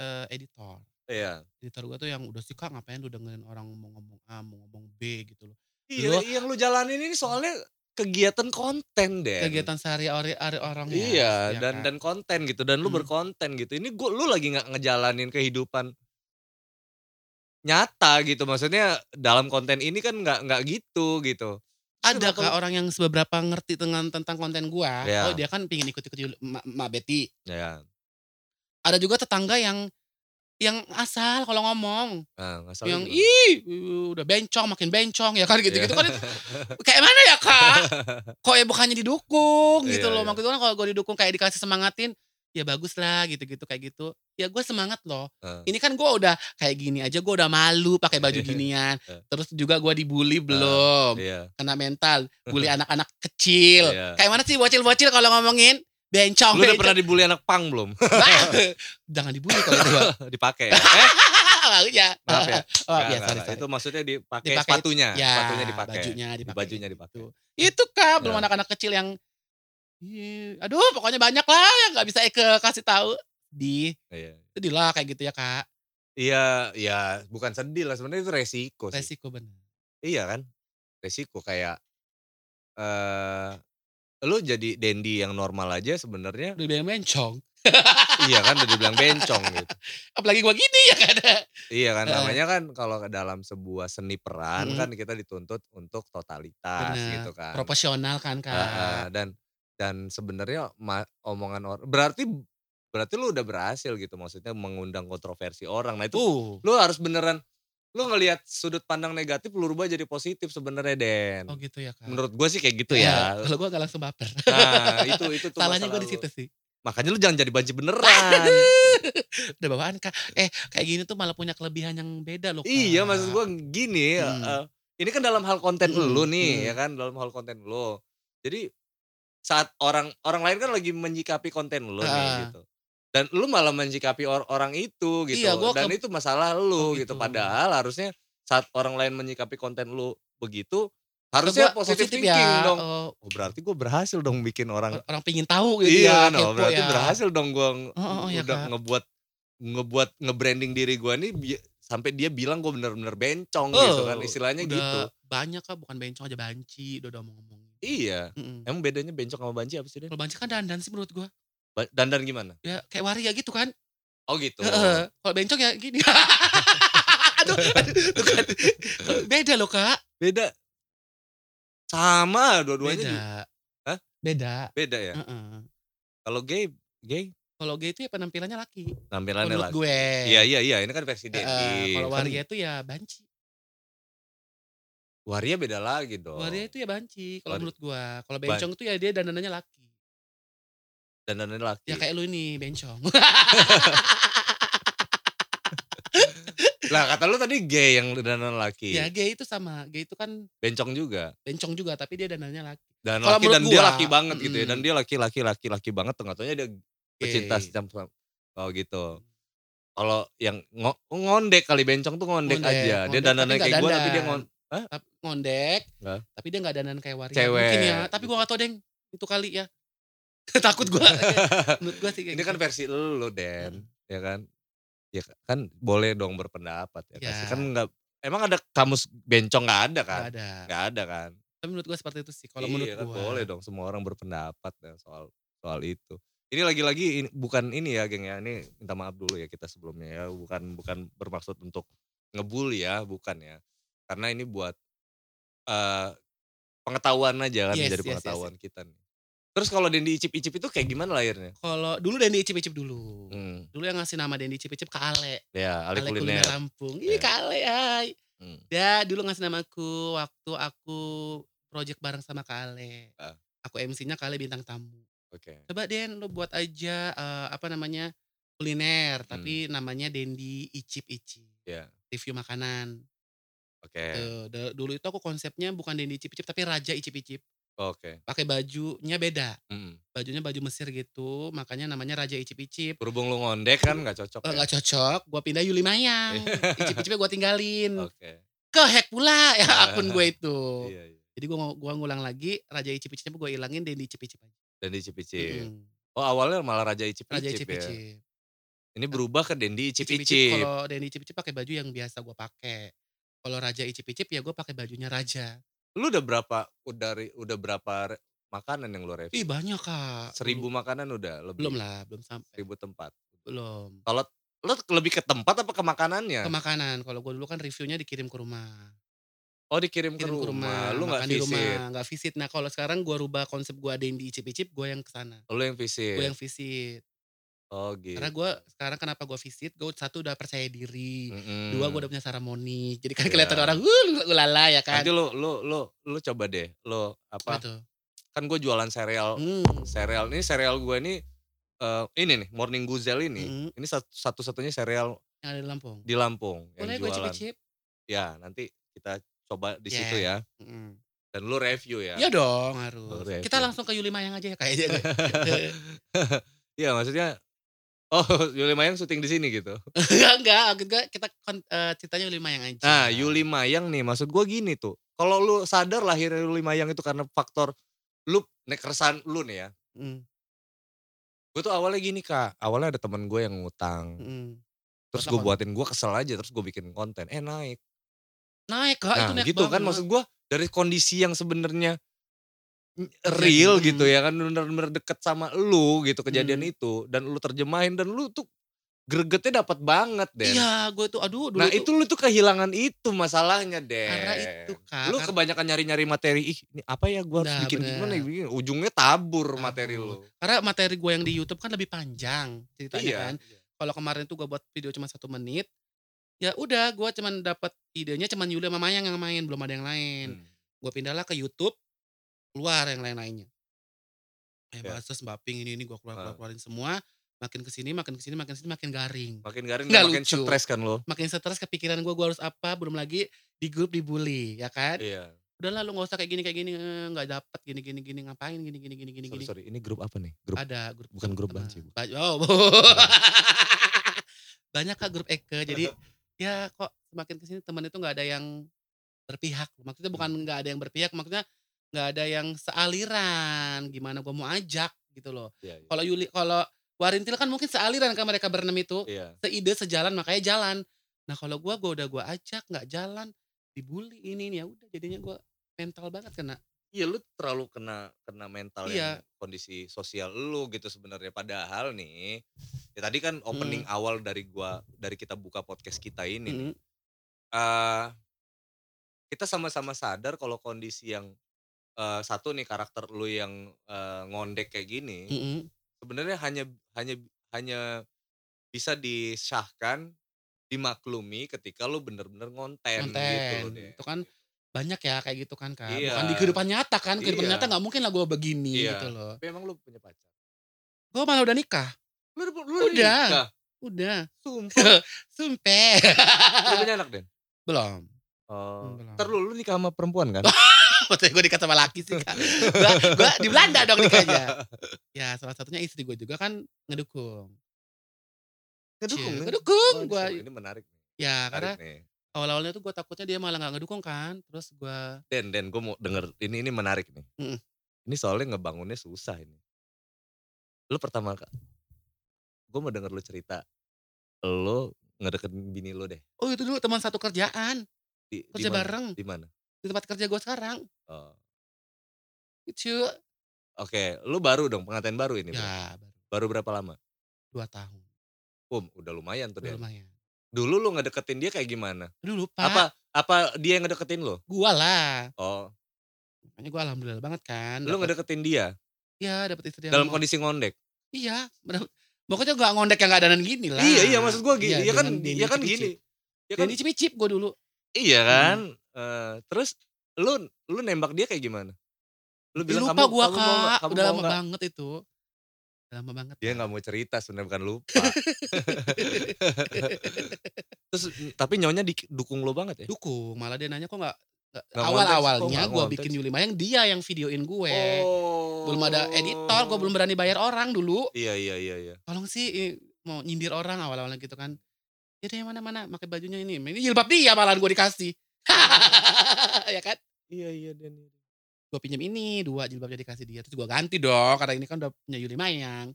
eee, editor.
Iya.
Editor gue tuh yang udah sih, "Kak, ngapain lu dengerin orang mau ngomong A, mau ngomong B," gitu loh.
Iya,
Lu
yang lu jalanin ini soalnya kegiatan konten Den.
kegiatan sehari-hari hari orang ya,
Iya,
ya
dan
kan?
dan konten gitu dan lu
Hmm.
berkonten gitu. Ini gua lu lagi nggak ngejalanin kehidupan nyata gitu. Maksudnya dalam konten ini kan nggak nggak gitu gitu.
Ada
lu-
orang yang seberapa ngerti dengan tentang konten gua,
Iya.
oh dia kan pingin ikut-ikut Mbak Mbak Betty.
Ya,
Ada juga tetangga yang yang asal kalau ngomong,
nah,
yang
gimana?
ih udah bencong makin bencong ya kan gitu-gitu
Iya.
kan itu kayak mana ya Kak? Kok ya bukannya didukung gitu
Iya,
loh.
iya.
Maksud gua kalau gua didukung kayak dikasih semangatin, ya bagus lah gitu-gitu kayak gitu. Ya gue semangat loh.
Heeh.
Ini kan gua udah kayak gini aja gua udah malu pakai baju ginian.
Iya.
Terus juga gua dibully belum.
Iya.
kena mental, bully anak-anak kecil.
Iya.
Kayak mana sih bocil-bocil kalau ngomongin bencong.
Lu udah
bencong.
pernah dibully anak pang belum?
Jangan dibully kalau itu. Bang.
Dipakai. ya? Eh,
ya.
maaf ya.
Oh,
nggak,
sorry, sorry.
Itu maksudnya dipakai
Dipakai,
sepatunya,
Ya,
sepatunya dipakai.
bajunya dipakai.
Bajunya dipakai.
Gitu. Itu kak, belum
Ya.
anak-anak kecil yang Ih, aduh pokoknya banyak lah yang nggak bisa Eke kasih tahu di
Iya.
sedih lah kayak gitu ya kak
Iya, ya bukan sedih lah sebenarnya itu resiko sih.
resiko bener
Iya kan? Resiko kayak eh lu jadi Dendi yang normal aja sebenarnya
udah bilang bencong
iya kan udah dibilang bencong gitu.
apalagi gua gini ya kan
Iya kan namanya kan kalau ke dalam sebuah seni peran
Mm.
kan kita dituntut untuk totalitas
Bener.
gitu kan.
proporsional kan kak
dan dan sebenarnya omongan orang berarti berarti lu udah berhasil gitu maksudnya mengundang kontroversi orang. Nah itu
uh
lu harus beneran lu ngelihat sudut pandang negatif lu rubah jadi positif sebenarnya Den.
oh gitu ya kak
Menurut gue sih kayak gitu
Ya,
ya.
kalau gua gak langsung baper
Nah, itu itu tuh
salahnya gua di situ sih
Makanya lu jangan jadi banci beneran.
udah bawaan kak eh kayak gini tuh malah punya kelebihan yang beda loh kak
iya, maksud gua gini,
Hmm.
eh, ini kan dalam hal konten
Hmm,
lu nih,
hmm.
ya kan, dalam hal konten lu. Jadi saat orang orang lain kan lagi menyikapi konten lu nih
Ah.
gitu. Dan lu malah menyikapi or- orang itu gitu.
Iya, gua
Dan
ke-
itu masalah lu
Oh,
gitu.
gitu.
Padahal harusnya saat orang lain menyikapi konten lu begitu, harusnya
Gua
positif, thinking
ya
dong.
oh,
Oh, berarti gue berhasil dong bikin orang
orang pingin tahu gitu
iya
ya kepo
berarti
ya.
berhasil dong gue
Oh, oh, ya,
udah
Kak.
ngebuat ngebuat nge-branding diri gue nih bi- sampai dia bilang gue bener-bener bencong
Oh,
gitu kan istilahnya
udah
gitu.
banyak kak bukan bencong aja banci udah udah mau ngomong
Iya.
Mm-mm.
Emang bedanya bencong sama banci apa sih Den?
kalau banci kan dandan sih menurut gua
Ba- Dandan gimana?
ya kayak waria gitu kan
Oh gitu.
Heeh. kalau bencong ya gini aduh, aduh tuh kan. beda loh kak
Beda. Sama dua-duanya
beda
juga. Hah?
beda
Beda ya.
Heeh.
Kalau gay, gay
kalau gay itu ya penampilannya laki
tampilannya
menurut
lagi.
gue
Iya iya iya, ini kan versi
Heeh,
Dendi.
kalau
Kan
waria itu ya banci
waria beda lagi dong.
waria itu ya banci kalau menurut gua kalau bencong itu ya dia dandanannya laki
dandannya laki.
ya kayak lu ini bencong
Lah kata lu tadi gay yang dandan laki.
ya gay itu sama gay itu kan
Bencong juga.
bencong juga tapi dia dandannya laki
Dan
Kalau
laki dan
menurut
dia
gua,
laki banget gitu ya. Dan
mm.
dia laki laki laki laki banget tengah dia pecinta sama Oh gitu. Kalau yang ngo- ngondek kali bencong tuh ngondek,
Ngondek,
aja. Dia
ngondek,
dandannya
tapi
kayak gue tapi dia
dandan.
Hah?
Ngondek,
Heeh.
tapi dia nggak dandan kayak waria.
Cewek,
Mungkin ya, tapi gua nggak tahu deng, itu kali ya. Takut gua. Menurut gua sih kayak
Ini kan
gitu.
versi lu Den, ya kan? Ya kan boleh dong berpendapat ya. Kasih
Ya.
kan nggak emang ada kamus bencong nggak ada kan?
Nggak ada.
Nggak ada kan?
Tapi menurut gua seperti itu sih kalau
iya,
menurut
kan
gua.
boleh dong semua orang berpendapat ya soal soal itu. Ini lagi-lagi ini, bukan ini ya geng ya, ini minta maaf dulu ya kita sebelumnya ya, bukan bukan bermaksud untuk ngebully ya, bukan ya. Karena ini buat eh pengetahuan aja kan,
Yes,
menjadi
yes, yes,
pengetahuan kita nih. Terus kalau Dendi icip-icip itu kayak gimana lahirnya?
Kalau dulu Dendi icip-icip dulu.
Hmm,
Dulu yang ngasih nama Dendi icip-icip Kak Ale.
ya, Ali
Ale
kuliner.
Kuliner Lampung. Ih
Ya.
Kak Ale hai.
Hmm.
Dia dulu ngasih namaku waktu aku project bareng sama Kak Ale.
Ah.
Aku MC-nya Kak Ale bintang tamu.
Oke.
Coba Den lo buat aja eh, apa namanya kuliner tapi namanya Dendi Icip-Icip.
Ya,
Review makanan.
Oke.
Tuh, da- dulu itu aku konsepnya bukan Dendi Icip-Icip tapi Raja Icip-Icip.
Oke.
Pakai bajunya beda.
Mm.
Bajunya baju Mesir gitu, makanya namanya Raja Icip-Icip.
Berhubung lu ngondek kan nggak cocok
Eh,
ya?
Gak cocok, gua pindah Yuli Mayang. Icip-icipnya gua tinggalin.
Oke.
Ke hack pula ya
Ah.
akun gue itu.
Iya, iya.
Jadi gua gua ngulang lagi Raja Icip-icipnya gua ilangin Dendi Icip-icip aja.
Dendi icip-icip.
Mm.
Oh awalnya malah Raja icip-icip
Raja
ya?
Icip-icip.
Ini berubah ke Dendi
Icip-icip
icip-icip.
kalau Dendi Icip-icip pakai baju yang biasa gua pakai. Kalau Raja Icip-icip ya gua pakai bajunya Raja.
Lu udah berapa udah udah berapa makanan yang lu review?
Ih banyak kak.
Seribu
Dulu.
makanan udah lebih.
Belum lah, belum sampai.
Seribu tempat.
Belum.
Kalau lu lebih ke tempat apa ke makanannya?
Ke makanan. Kalau gua dulu kan reviewnya dikirim ke rumah.
oh dikirim ke
Kirim ke
rumah.
rumah.
Lu nggak
makan di
visit.
rumah, nggak visit. Nah kalau sekarang gua rubah konsep gua Dendi Icip-icip, gua yang ke sana.
Lu yang visit.
Gue yang visit.
Oh gitu.
Karena gue sekarang kenapa gue visit, gue satu udah percaya diri,
Mm-mm.
dua gue udah punya seremoni. Jadi kan
Iya.
kelihatan orang, uh, ulala ya kan.
Nanti lu lu lu lu coba deh. Lu
Apa tuh?
Kan gue jualan sereal. Sereal ini sereal gue ini eh, ini nih Morning Guzel ini.
Mm.
Ini satu- satu-satunya sereal
Yang ada di Lampung.
di Lampung
Boleh gue cicip-cicip?
Ya, nanti kita coba di
Yeah.
situ ya.
Mm.
Dan lu review ya.
Iya dong harus. Kita langsung ke Yuli Mayang aja ya kayaknya.
Iya, maksudnya Oh, Yuli Mayang syuting di sini gitu.
enggak, enggak. Gue kita kon- eh, ceritanya Yuli Mayang aja.
Nah, Yuli Mayang nih, maksud gua gini tuh. Kalau lu sadar lahirnya Yuli Mayang itu karena faktor lu nek keresahan lu nih ya.
Mm,
Gue tuh awalnya gini kak, awalnya ada temen gue yang ngutang.
mm.
Terus gue buatin, gue kesel aja, terus gue bikin konten. Eh naik.
Naik kak, itu
Nah
naik
gitu kan
banget.
maksud gue dari kondisi yang sebenarnya real
Kejadian.
gitu ya kan bener-bener deket sama lu gitu kejadian
Hmm.
itu dan lu terjemahin dan lu tuh gregetnya dapat banget deh.
Iya, gue tuh aduh dulu
Nah
tuh
itu lu tuh kehilangan itu masalahnya deh.
Karena itu, Kak.
Lu kebanyakan nyari-nyari materi. Ih ini apa ya gue harus
Nah,
bikin
bener.
gimana ya. Ujungnya tabur,
Tabur.
materi lu.
karena materi gue yang di YouTube kan lebih panjang ceritanya
Iya.
kan. Kalau kemarin tuh gue buat video cuma satu menit, ya udah gue cuman dapat idenya cuman Yuli sama Mayang yang main, belum ada yang lain.
Hmm.
Gue pindahlah ke YouTube, keluar yang lain-lainnya. Eh
Ya.
bahasa Mbak Ping ini ini gue keluar, keluar keluarin semua, makin ke sini, makin ke sini, makin ke sini, makin garing.
Makin garing
Nggak
makin
lucu.
stres kan lo.
Makin stres kepikiran gue, gue harus apa, belum lagi di grup dibully, ya kan?
Iya.
Udahlah lu gak usah kayak gini, kayak gini, eh, nggak dapet gini, gini, gini, ngapain gini, gini, gini, gini,
Sorry, sorry, ini grup apa nih? Grup
Ada grup
bukan grup. Banci, bu.
Ba- Oh, banyak kak grup Eke. Jadi ya kok semakin ke sini teman itu nggak ada yang berpihak. Maksudnya bukan nggak ada yang berpihak, maksudnya nggak ada yang sealiran. Gimana gue mau ajak gitu loh.
Iya, iya.
Kalau Yuli, kalau Warintil kan mungkin sealiran kan mereka berenam itu,
Iya.
seide sejalan makanya jalan. Nah kalau gue, gue udah gue ajak nggak jalan, dibully ini ini ya udah jadinya gue mental banget kena.
Iya lu terlalu kena kena mental
Iya.
yang kondisi sosial lu gitu sebenarnya padahal nih ya tadi kan opening awal dari gua dari kita buka podcast kita ini nih,
Mm-mm.
eh kita sama-sama sadar kalau kondisi yang eh, satu nih karakter lu yang eh, ngondek kayak gini
Mm-mm.
sebenarnya hanya hanya hanya bisa disahkan dimaklumi ketika lu bener-bener ngonten, gitu loh
konten
deh.
itu kan banyak ya kayak gitu kan kak
Iya.
bukan di kehidupan nyata kan kehidupan
Iya.
nyata nggak mungkin lah gue begini
Iya.
gitu loh
Tapi emang lu punya pacar?
gue malah udah nikah
Lu, lu
Udah.
nikah?
udah
Sumpah.
sumpah
lu punya anak Den?
belum
Oh,
Belum.
ntar lu, lu nikah sama perempuan kan?
Maksudnya gue nikah sama laki sih kak Gue di Belanda dong nikahnya Ya salah satunya istri gue juga kan ngedukung
Ngedukung
Cie,
nih?
Ngedukung
Oh,
gue.
Ini menarik nih.
Ya karena
Menarik nih.
Awal-awalnya tuh gue takutnya dia malah nggak ngedukung kan, terus gue
Den Den, gue mau denger, ini ini menarik nih.
Mhm.
Ini soalnya ngebangunnya susah ini. Lu pertama ka gue mau denger lu cerita, lu ngedeketin bini lu deh.
oh itu dulu teman satu kerjaan,
Di
Kerja
di mana?
bareng.
Di mana?
Di tempat kerja gue sekarang,
Oh.
lucu.
Oke, lu baru dong, pengantin baru ini?
Ya baru
Baru berapa lama?
2 tahun,
Um, udah lumayan tuh
udah
Den.
lumayan.
Dulu lu ngedeketin dia kayak gimana?
Aduh lupa,
Apa apa dia yang ngedeketin lu?
gua lah,
Oh,
makanya gue alhamdulillah banget kan.
lu
dapet-
ngedeketin dia
Iya dapet istri
dalam kondisi ngondek?
Iya. Pokoknya gak ngondek yang gak danan gini lah.
Iya iya maksud gua gini, ya kan
dengan
ya kan gini. Ya
Cipicip.
kan
Denny Cipicip gue dulu.
iya kan? Eh, terus lu lu nembak dia kayak gimana? Lu bilang
lupa
kamu
gua
kamu mau
kak,
Kamu
udah lama
nggak?"
banget itu. Udah lama banget.
Dia nggak mau cerita sebenarnya bukan lupa. Terus tapi nyonya di- dukung lo banget ya?
Dukung, malah dia nanya kok gak,
Nggak
awal-awalnya gue bikin Yuli Mayang dia yang videoin gue.
Oh.
Belum ada editor, gue belum berani bayar orang dulu.
Iya iya iya iya.
Tolong sih mau nyindir orang awal-awalnya gitu kan. Ya deh mana-mana pakai bajunya ini. Ini jilbab dia malahan gue dikasih. ya kan?
Iya iya Dan.
gue pinjam ini dua jilbabnya dikasih dia terus gue ganti dong karena ini kan udah punya Yuli Mayang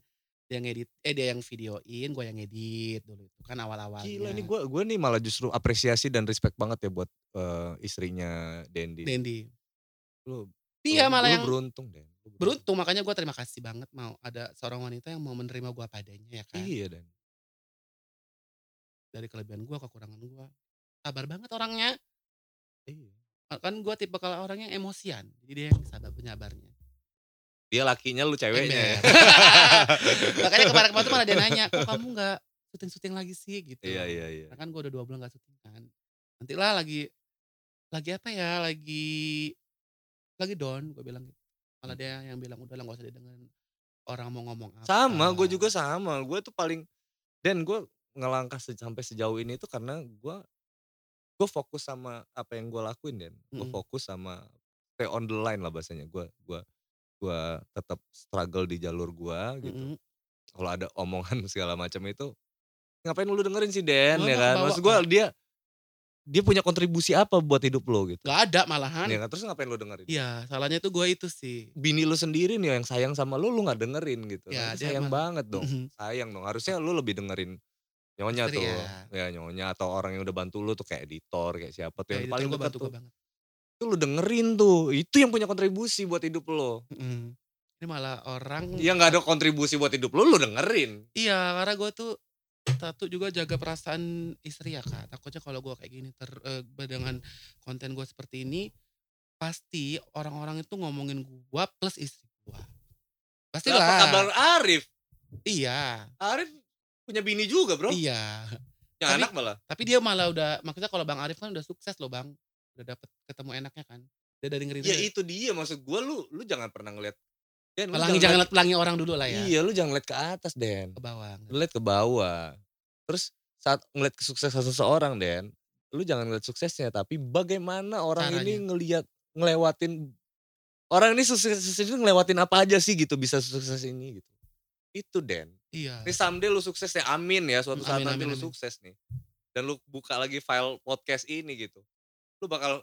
dia yang ngedit eh dia yang videoin gue yang ngedit dulu itu kan awal-awalnya
Gila nih gue gue nih malah justru apresiasi dan respect banget ya buat eh, istrinya Dendi.
Dendi
Lu,
dia
lu-
malah
lu
yang
beruntung Den. Lu
beruntung makanya gue terima kasih banget mau ada seorang wanita yang mau menerima gue padanya ya kan
Iya Dan.
dari kelebihan gue kekurangan gue sabar banget orangnya
Iya.
kan gue tipe kalau orangnya emosian jadi dia yang sabar penyabarnya
Dia lakinya lu ceweknya ya.
Makanya kemarin-kemarin tuh malah dia nanya kok kamu nggak syuting-syuting lagi sih gitu
Iya iya iya.
Karena kan gue udah dua bulan gak syuting kan. Nanti lah lagi, lagi apa ya, lagi, lagi down gue bilang gitu. Malah dia yang bilang udah lah gak usah didengerin orang mau ngomong apa.
Sama, gue juga sama. Gue tuh paling dan gue ngelangkah se- sampai sejauh ini tuh karena gue gue fokus sama apa yang gue lakuin dan gue
Mm.
fokus sama stay on the line lah bahasanya. Gue gue gue tetap struggle di jalur gue gitu.
Mm-mm.
Kalau ada omongan segala macam itu ngapain lu dengerin sih Den
Gua
ya kan? Maksud gue dia dia punya kontribusi apa buat hidup lo gitu?
Gak ada malahan.
Ya kan? Terus ngapain lu dengerin?
Iya salahnya tuh gue itu sih.
Bini lu sendiri nih yang sayang sama lu, lu nggak dengerin gitu.
Ya,
Nah, itu sayang banget dong.
Mhm.
sayang dong harusnya lu lebih dengerin nyonya
Istri
tuh
ya.
ya. nyonya atau orang yang udah bantu lu tuh kayak editor kayak siapa tuh
Ya,
yang paling dekat
bantu
tuh
banget.
itu lu dengerin tuh itu yang punya kontribusi buat hidup lo
Mm-mm. Ini malah orang.
yang nggak ada kontribusi buat hidup lo lu dengerin
Iya karena gue tuh satu juga jaga perasaan istri ya kak. Takutnya kalau gue kayak gini ter eh, dengan konten gue seperti ini pasti orang-orang itu ngomongin gue plus istri gue. Pasti
lah. kabar Arif
Iya,
Arif punya bini juga bro
iya.
yang
Tapi-
anak malah
Tapi dia malah udah, maksudnya kalau Bang Arif kan udah sukses loh Bang. Udah dapet ketemu enaknya kan. Dia dari ngeri
ya itu dia maksud gua lu lu jangan pernah ngeliat Den,
Pelangi jangan lihat pelangi orang dulu lah ya.
iya lu jangan ngeliat ke atas Den
Ke bawah.
lu lihat ke bawah terus saat ngeliat kesuksesan seseorang Den lu jangan ngeliat suksesnya tapi bagaimana orang ini
Caranya.
ngeliat ngelewatin orang ini sukses sukses ini ngelewatin apa aja sih gitu bisa sukses ini gitu itu Den
Iya.
ini someday lu sukses ya amin ya suatu saat
amin,
nanti
amin,
lu
amin.
sukses nih dan lu buka lagi file podcast ini gitu lu bakal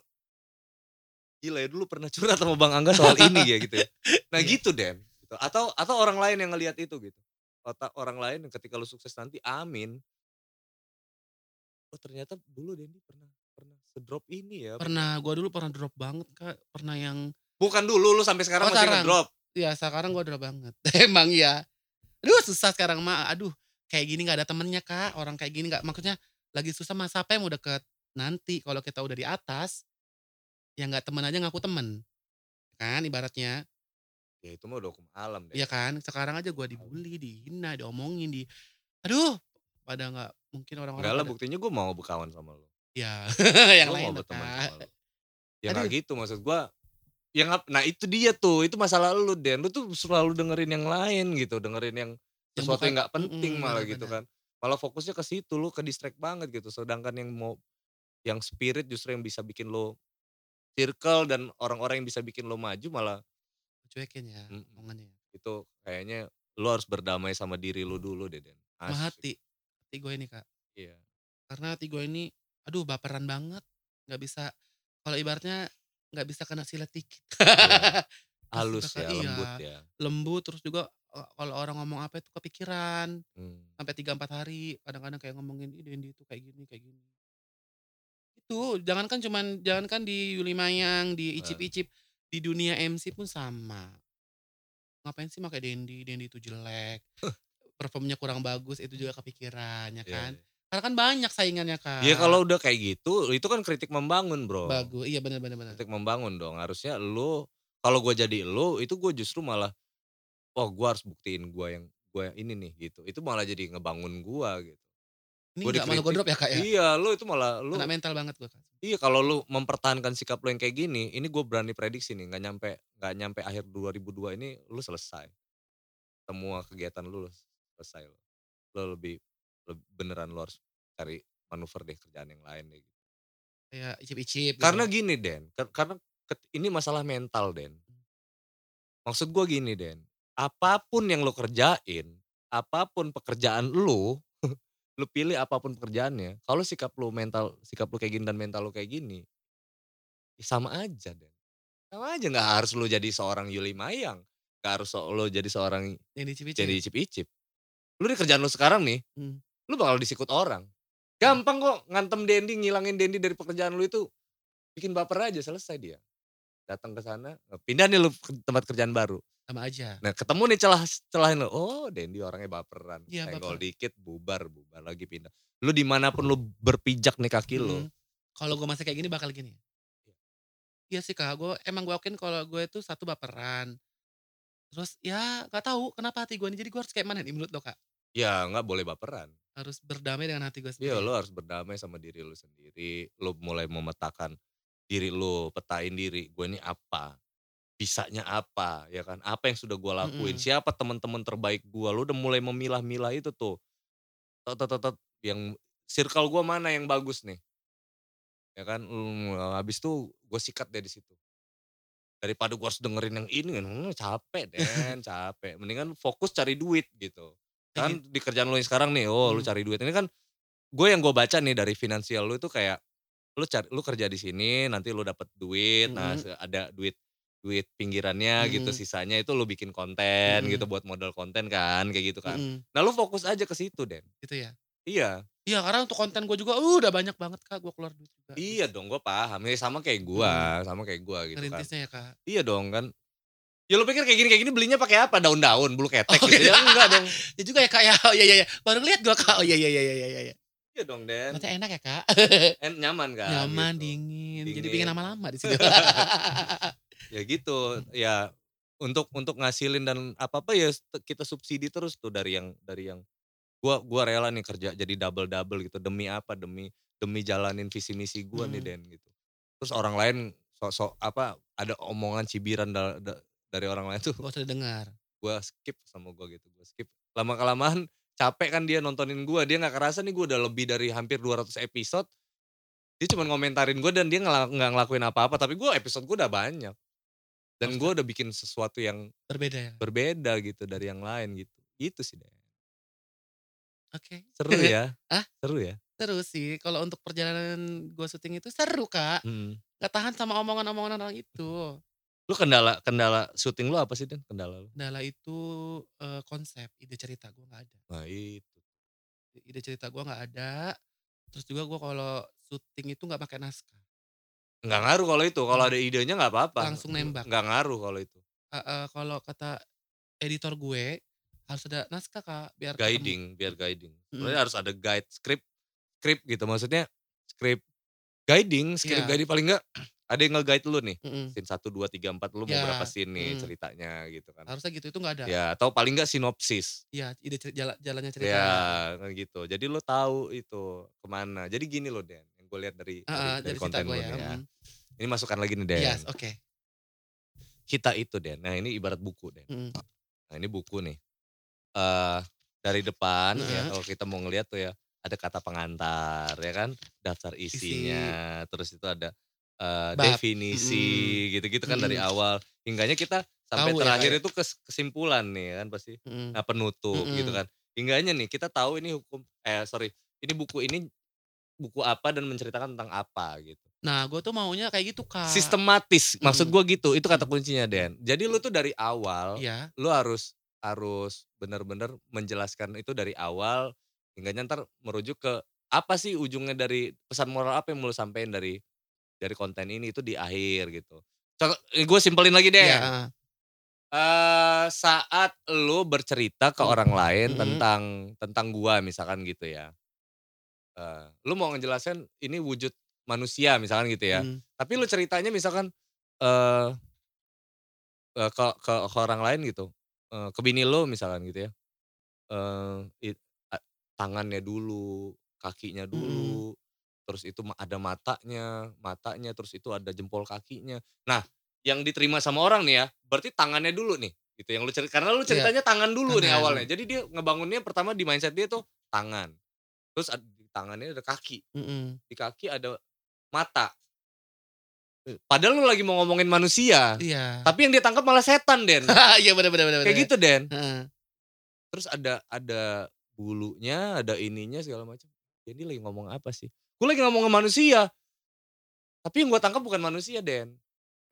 gila ya dulu pernah curhat sama Bang Angga soal ini ya gitu ya nah
Iya.
gitu Den gitu. atau atau orang lain yang ngelihat itu gitu atau orang lain yang ketika lu sukses nanti amin oh ternyata dulu Dendi pernah pernah sedrop ini ya
Pernah, gue dulu pernah drop banget kak. Pernah yang,
bukan dulu lu sampai sekarang
Oh,
masih
sekarang.
ngedrop
ya sekarang gue drop banget. Emang iya. Aduh susah sekarang mah. Aduh kayak gini gak ada temennya kak. Orang kayak gini gak, maksudnya lagi susah mah siapa yang mau deket. Nanti kalau kita udah di atas, ya gak temen aja ngaku temen. Kan ibaratnya.
ya itu mah udah hukum alam deh
Iya kan, sekarang aja gue dibully, dihina, diomongin, di, aduh, pada nggak mungkin orang-orang.
enggak lah buktinya gue mau berkawan sama lu
Ya, yang
Gua
lain
mau berteman sama lu. Ya nggak gitu maksud gua. Yang nah itu dia tuh, itu masalah lu Den. Lu tuh selalu dengerin yang lain gitu, dengerin yang sesuatu yang nggak penting
Mm-mm,
malah gitu
benar-benar.
kan. Malah fokusnya ke situ, lu ke distract banget gitu. Sedangkan yang mau yang spirit justru yang bisa bikin lo circle dan orang-orang yang bisa bikin lo maju malah
Cuekin ya, omongannya. ya.
itu kayaknya lu harus berdamai sama diri lu dulu deh Den. Asik.
hati, hati gue ini kak.
Iya.
Karena hati gue ini Aduh baperan banget, nggak bisa kalau ibaratnya nggak bisa kena silet dikit.
Iya. Halus ya,
iya,
lembut ya.
lembut terus juga, eee, kalau orang ngomong apa itu kepikiran,
Mmm.
sampai 3, 4 hari kadang-kadang kayak ngomongin, "Ih Dendi itu kayak gini kayak gini." Itu, jangankan cuman jangankan di Yuli Mayang, di Icip
Heeh.
Icip, di dunia MC pun sama. Ngapain sih make Dendi, Dendi itu jelek, performnya kurang bagus, itu juga kepikiran ya
Iya
kan.
iya.
Karena kan banyak saingannya
Ya kalau
Kak.
udah kayak gitu, itu kan kritik membangun Bro.
Bagu iya bener bener.
Kritik membangun dong, harusnya elu kalau gue jadi elu, itu gue justru malah, "Oh gue harus buktiin gue yang gue yang ini nih," gitu. Itu malah jadi ngebangun gue gitu.
Ini
Gue
nggak malu
dikritik
godrop ya Kak ya?
iya, lu itu malah lu
Kena mental banget gua Kak.
iya kalau lu mempertahankan sikap lu yang kayak gini, ini gue berani prediksi nih, nggak nyampe nggak nyampe akhir 2002 ini lu selesai. Semua kegiatan lu selesai lu. Lu lebih leb beneran lu harus cari manuver deh kerjaan yang lain deh.
Kayak Icip Icip
Karena
gitu.
gini Den, kar karena ini masalah mental Den. Maksud gue gini Den, apa pun yang lu kerjain, apa pun pekerjaan lu, lu pilih apa pun pekerjaannya, kalau sikap lu mental sikap lu kayak gini dan mental lu kayak gini, ya sama aja Den. Sama aja nggak harus lu jadi seorang Yuli Mayang, nggak harus lu jadi seorang
Dendi Icip
jadi. Lu di kerjaan lu sekarang nih,
Mmm.
Lu bakal disikut orang. Gampang kok ngantem Dendi, ngilangin Dendi dari pekerjaan lu itu, bikin baper aja selesai dia. Datang ke sana, pindah nih lu ke tempat kerjaan baru.
Sama aja.
Nah ketemu nih celah celahin lu, oh Dendi orangnya baperan,
Iya,
senggol
baper.
dikit bubar, bubar lagi pindah. Lu di mana pun lu berpijak nih kaki lu,
Mhm. Kalau gue masih kayak gini bakal gini. Iya sih Kak, gue emang gue akuin kalau gue itu satu baperan. Terus ya nggak tahu kenapa hati gue ini jadi gue harus kayak mana nih menurut lo Kak?
ya nggak boleh baperan.
Harus berdamai dengan hati gue
Iya
sendiri.
lu harus berdamai sama diri lu sendiri, lu mulai memetakan diri lu, petain diri, gue ini apa, bisanya apa, ya kan, apa yang sudah gue lakuin,
Mhm.
siapa teman-teman terbaik gue, lu udah mulai memilah-milah itu tuh. Tet tet tet tet, yang circle gue mana yang bagus nih. Ya kan, habis itu gue sikat deh di situ. Daripada gue harus dengerin yang ini, hmm, capek Den, capek. Mendingan fokus cari duit gitu. Kan di kerjaan lu yang sekarang nih, oh lu
Mmm.
cari duit. Ini kan gue yang gue baca nih dari finansial lu itu kayak lu cari lu kerja di sini, nanti lu dapat duit, nah
Mhm.
se ada duit duit pinggirannya gitu,
Mhm.
sisanya itu lu bikin konten gitu
Mhm.
buat modal konten kan, kayak gitu kan.
Mhm.
Nah lu fokus aja ke situ Den.
Gitu ya?
Iya.
Iya karena untuk konten gue juga, uh, udah banyak banget Kak gue keluar duit juga.
Iya dong, gue paham. Ya sama kayak gue,
Mhm.
sama kayak gue gitu kan.
Ya Kak?
Iya dong kan. Ya lu pikir kayak gini kayak gini belinya pakai apa? Daun-daun, bulu ketek
Oh
gitu
gitu.
ya? Enggak dong.
Ya juga ya Kak ya, oh iya iya iya, baru ngeliat gue Kak, oh iya iya iya iya iya iya.
Iya dong Den.
Ternyata enak ya Kak?
En nyaman kan?
Nyaman,
gitu.
dingin, jadi
Dingin.
pengen lama-lama di situ.
Ya gitu, ya untuk untuk ngasilin dan apa-apa ya kita subsidi terus tuh dari yang dari yang gua gua rela nih kerja jadi double-double gitu demi apa? Demi demi jalanin visi misi gua nih
Mhm.
Den gitu. Terus orang lain sok-sok apa ada omongan cibiran da da dari orang lain tuh
Gak usah didengar.
gua skip sama gua gitu, gua skip. Lama-kelamaan capek kan dia nontonin gua, dia nggak kerasa nih gua udah lebih dari hampir 200 episode. Dia cuman ngomentarin gua dan dia nggak ngelakuin apa-apa, tapi gua episode gua udah banyak. Dan gua udah bikin sesuatu yang
Berbeda ya?
berbeda gitu dari yang lain gitu. Gitu sih Den.
Oke.
Seru ya?
Hah?
Seru ya?
Seru sih, kalau untuk perjalanan gue syuting itu seru Kak.
Mhm.
Gak tahan sama omongan-omongan orang itu.
Lu kendala kendala syuting lu apa sih Den, kendala lu?
Kendala itu, eee, konsep, ide cerita gue gak ada.
Nah itu.
Ide cerita gue gak ada, terus juga gue kalau syuting itu gak pakai naskah.
Nggak ngaruh kalau itu, kalau ada idenya nggak apa-apa.
Langsung nembak.
Nggak ngaruh kalau itu.
Heeh, kalau kata editor gue, harus ada naskah Kak, biar ketemu.
Guiding, biar guiding. Sebenarnya harus ada guide, script script gitu maksudnya script guiding, script
Iya.
guiding paling enggak ada yang nge-guide lu nih.
Mhm.
Scene 1, 2, 3, 4 lu mau
Iya,
berapa scene nih
mhm.
ceritanya gitu kan.
Harusnya gitu, itu gak ada.
Ya atau paling enggak sinopsis.
Iya, ide jala jalannya cerita.
Ya kayak gitu. Jadi lu tahu itu ke mana. Jadi gini loh Den, yang gue lihat dari dari,
Heeh,
dari
dari
konten
gue
lu
ya,
ya.
mhm.
Ini masukan lagi nih Den.
Yes, oke.
Kita itu Den, nah ini ibarat buku Den.
Mhm.
Nah ini buku nih. Eh dari depan ya
Heeh.
kalau kita mau ngeliat tuh ya, ada kata pengantar ya kan, daftar
Isi.
isinya, terus itu ada,
Bab,
definisi gitu-gitu kan dari awal. Hingganya kita sampai
Tahu ya,
terakhir
ya?
itu kes kesimpulan nih kan pasti.
Mhm.
Nah penutup gitu
Mhm.
kan. Hingganya nih kita tahu ini hukum eh sorry, ini buku ini buku apa dan menceritakan tentang apa gitu.
Nah, gue tuh maunya kayak gitu, Kak.
Sistematis, maksud
Mm.
gue gitu. Itu kata
Mm.
kuncinya, Den. Jadi lu tuh dari awal,
Iya.
lu harus harus benar-benar menjelaskan itu dari awal hingga ntar merujuk ke apa sih ujungnya dari pesan moral apa yang mau lu sampein dari dari konten ini itu di akhir gitu. Contoh, gue simpelin lagi deh.
Iya, heeh.
Eh, saat lu bercerita ke
Hmm.
orang lain
Mhm.
tentang tentang gua misalkan gitu ya. Eh, lu mau ngejelasin ini wujud manusia misalkan gitu ya.
Mhm.
Tapi lu ceritanya misalkan eh eh, ke ke ke orang lain gitu. Eh, ke bini lu misalkan gitu ya. Eh, it tangannya dulu, kakinya dulu, terus itu ada matanya matanya, terus itu ada jempol kakinya. Nah, yang diterima sama orang nih ya, berarti tangannya dulu nih, gitu yang lu ceri karena lu
Iya,
ceritanya tangan dulu nih
tangan.
awalnya. Jadi dia ngebangunnya pertama di mindset dia tuh tangan. Terus ad di tangannya ada kaki,
Mhm.
di kaki ada mata. Padahal lu lagi mau ngomongin manusia,
Iya.
tapi yang dia tangkap malah setan, Den.
Iya, bener
Kayak
bener.
gitu, Den.
Heeh.
Terus ada ada bulunya, ada ininya segala macam. Jadi lagi ngomong apa sih? Gue lagi ngomong sama manusia. Tapi yang gue tangkap bukan manusia, Den.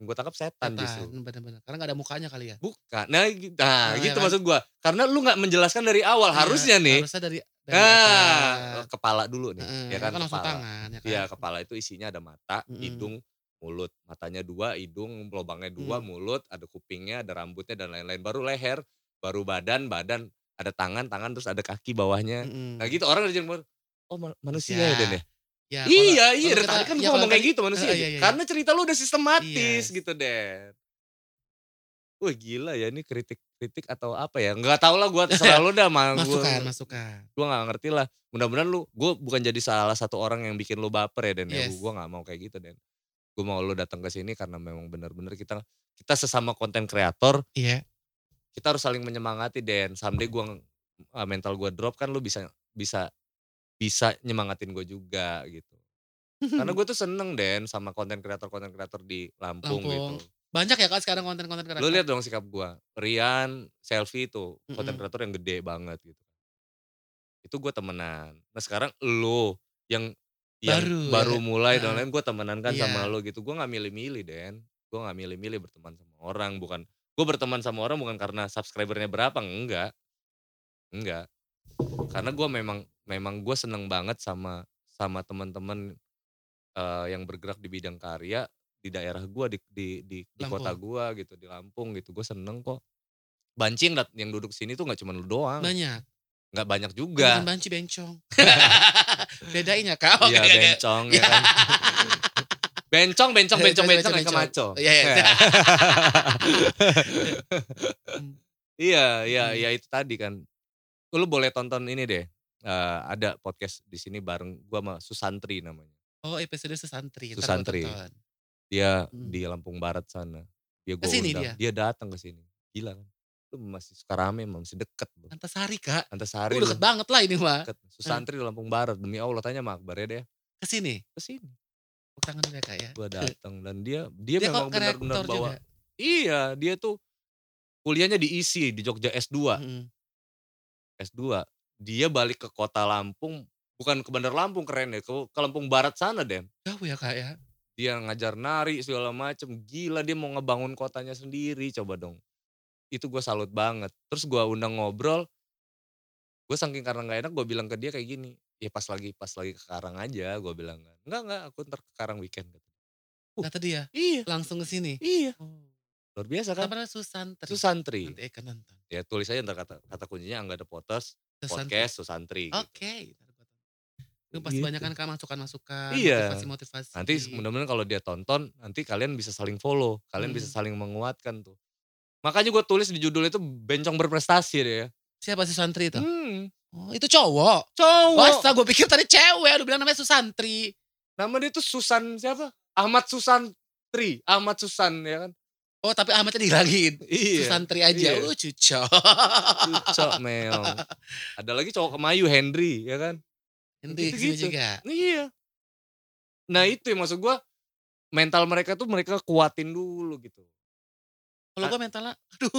Yang gue tangkap setan, justru.
Setan, bener bener. Karena gak ada mukanya kali ya?
Bukan. Nah, nah
Nah,
gitu
ya
maksud gue. Karena lu nggak menjelaskan dari awal.
Iya,
Harusnya nih.
Harusnya dari dari
Nah,
atas.
kepala dulu nih.
Heeh,
Ya kan
kan
kepala.
tangan, ya kan?
Iya, kepala itu isinya ada mata,
Mhm.
hidung, mulut. Matanya dua, hidung, lubangnya dua,
Hmm.
mulut, ada kupingnya, ada rambutnya dan lain-lain. Baru leher, baru badan, badan, ada tangan, tangan terus ada kaki bawahnya.
Mhm.
Nah gitu orang baru, oh ma- manusia ya, Den ya?
Ya,
iya,
kalau-
iya,
kalau
dari
kita-
tadi kan
ya
ngomong kayak gitu manusia.
Heeh, iya, iya,
Karena cerita lu udah sistematis
Iya.
gitu, Den. Wah gila ya ini kritik-kritik atau apa ya? Nggak tau lah gue terserah lu dah. mah gua-
Masukan, masukan.
gue gak ngerti lah. Mudah-mudahan lu, gue bukan jadi salah satu orang yang bikin lu baper ya Den. ya.
Yes.
Gue gak mau kayak gitu Den. Gue mau lu datang ke sini karena memang benar-benar kita kita sesama konten kreator,
Iya.
kita harus saling menyemangati Den. Someday gue mental gue drop kan lu bisa bisa bisa nyemangatin gue juga gitu. Karena gue tuh seneng Den sama konten kreator-konten kreator di Lampung,
Lampung.
gitu.
Banyak ya Kak sekarang konten-konten kreator.
Lu lihat dong sikap gue. Rian, selfie tuh konten
Mm-mm.
kreator yang gede banget gitu. Itu gue temenan. Nah sekarang lu yang yang
Baru
baru,
ya.
mulai dan lain gue temenan kan
Iya.
sama lu gitu. Gue gak milih-milih Den. Gue gak milih-milih berteman sama orang. Bukan gue berteman sama orang bukan karena subscribernya berapa. Enggak. Enggak. Karena gue memang memang gue seneng banget sama sama teman-teman eh, yang bergerak di bidang karya di daerah gue di di di, di kota gue gitu di Lampung gitu gue seneng kok banci yang, duduk sini tuh nggak cuma lu doang
Banyak.
nggak banyak
Bukan
juga
banci bencong. Bedain ya Kak.
iya
Oke, oke.
bencong ya
Iya.
kan bencong bencong bencong bencong kayak kemaco
Iya, iya.
Ya.
Hmm.
iya iya
Hmm.
iya itu tadi kan lu boleh tonton ini deh Eh, ada podcast di sini bareng gua sama Susantri namanya
Oh episode
Susantri.
tonton.
dia
Hmm.
di Lampung Barat sana dia gua
Ke sini
undang dia datang ke sini gila kan lu masih suka rame masih deket bro.
Antasari Kak.
Antasari
Oh, deket
lu.
banget lah ini mah.
deket Susantri di Lampung Barat demi Allah tanya sama Akbar ya deh
Ke sini.
ke sini
Tepuk tangan dulu ya Kak ya.
gua datang dan dia dia,
Dia
memang benar-benar bawa
juga.
iya dia tuh kuliahnya di ISI di Jogja S2
Mm-mm.
S2 dia balik ke kota Lampung bukan ke Bandar Lampung keren ya ke, ke Lampung Barat sana Den
Jauh ya Kak ya.
dia ngajar nari segala macem gila dia mau ngebangun kotanya sendiri coba dong itu gue salut banget terus gue undang ngobrol gue saking karena nggak enak gue bilang ke dia kayak gini ya pas lagi pas lagi ke Karang aja gue bilang kan enggak enggak aku ntar ke Karang weekend kata. Uh.
Kata dia
iya
langsung ke sini.
iya
Oh.
luar biasa kan
Susantri.
Susantri
Nanti Eka nonton.
Ya tulis aja ntar kata kata kuncinya Angga The Potters
Susantri.
podcast Susantri gitu.
Oke. Itu pasti
Gitu.
banyak kan masukan-masukan.
Iya.
Motivasi-motivasi.
Nanti mudah-mudahan kalau dia tonton, nanti kalian bisa saling follow, kalian bisa
Hmm.
saling menguatkan tuh. Makanya gue tulis di judul itu bencong berprestasi deh ya.
Siapa sih Susantri itu?
Hmm,
Oh itu cowok.
cowok.
Masa gue pikir tadi cewek. Udah bilang namanya Susantri.
Nama dia tuh Susan siapa? Ahmad Susantri, Ahmad Susan ya kan?
Oh tapi Ahmadnya dihilangin.
Iya.
Susantri aja.
Iya.
Uh cucok.
Cok meong. Ada lagi cowok kemayu Henry ya kan?
Nanti
Gitu-gitu.
ke sini juga.
Iya. Nah itu yang maksud gue mental mereka tuh mereka kuatin dulu gitu.
Kalau gue mentalnya, aduh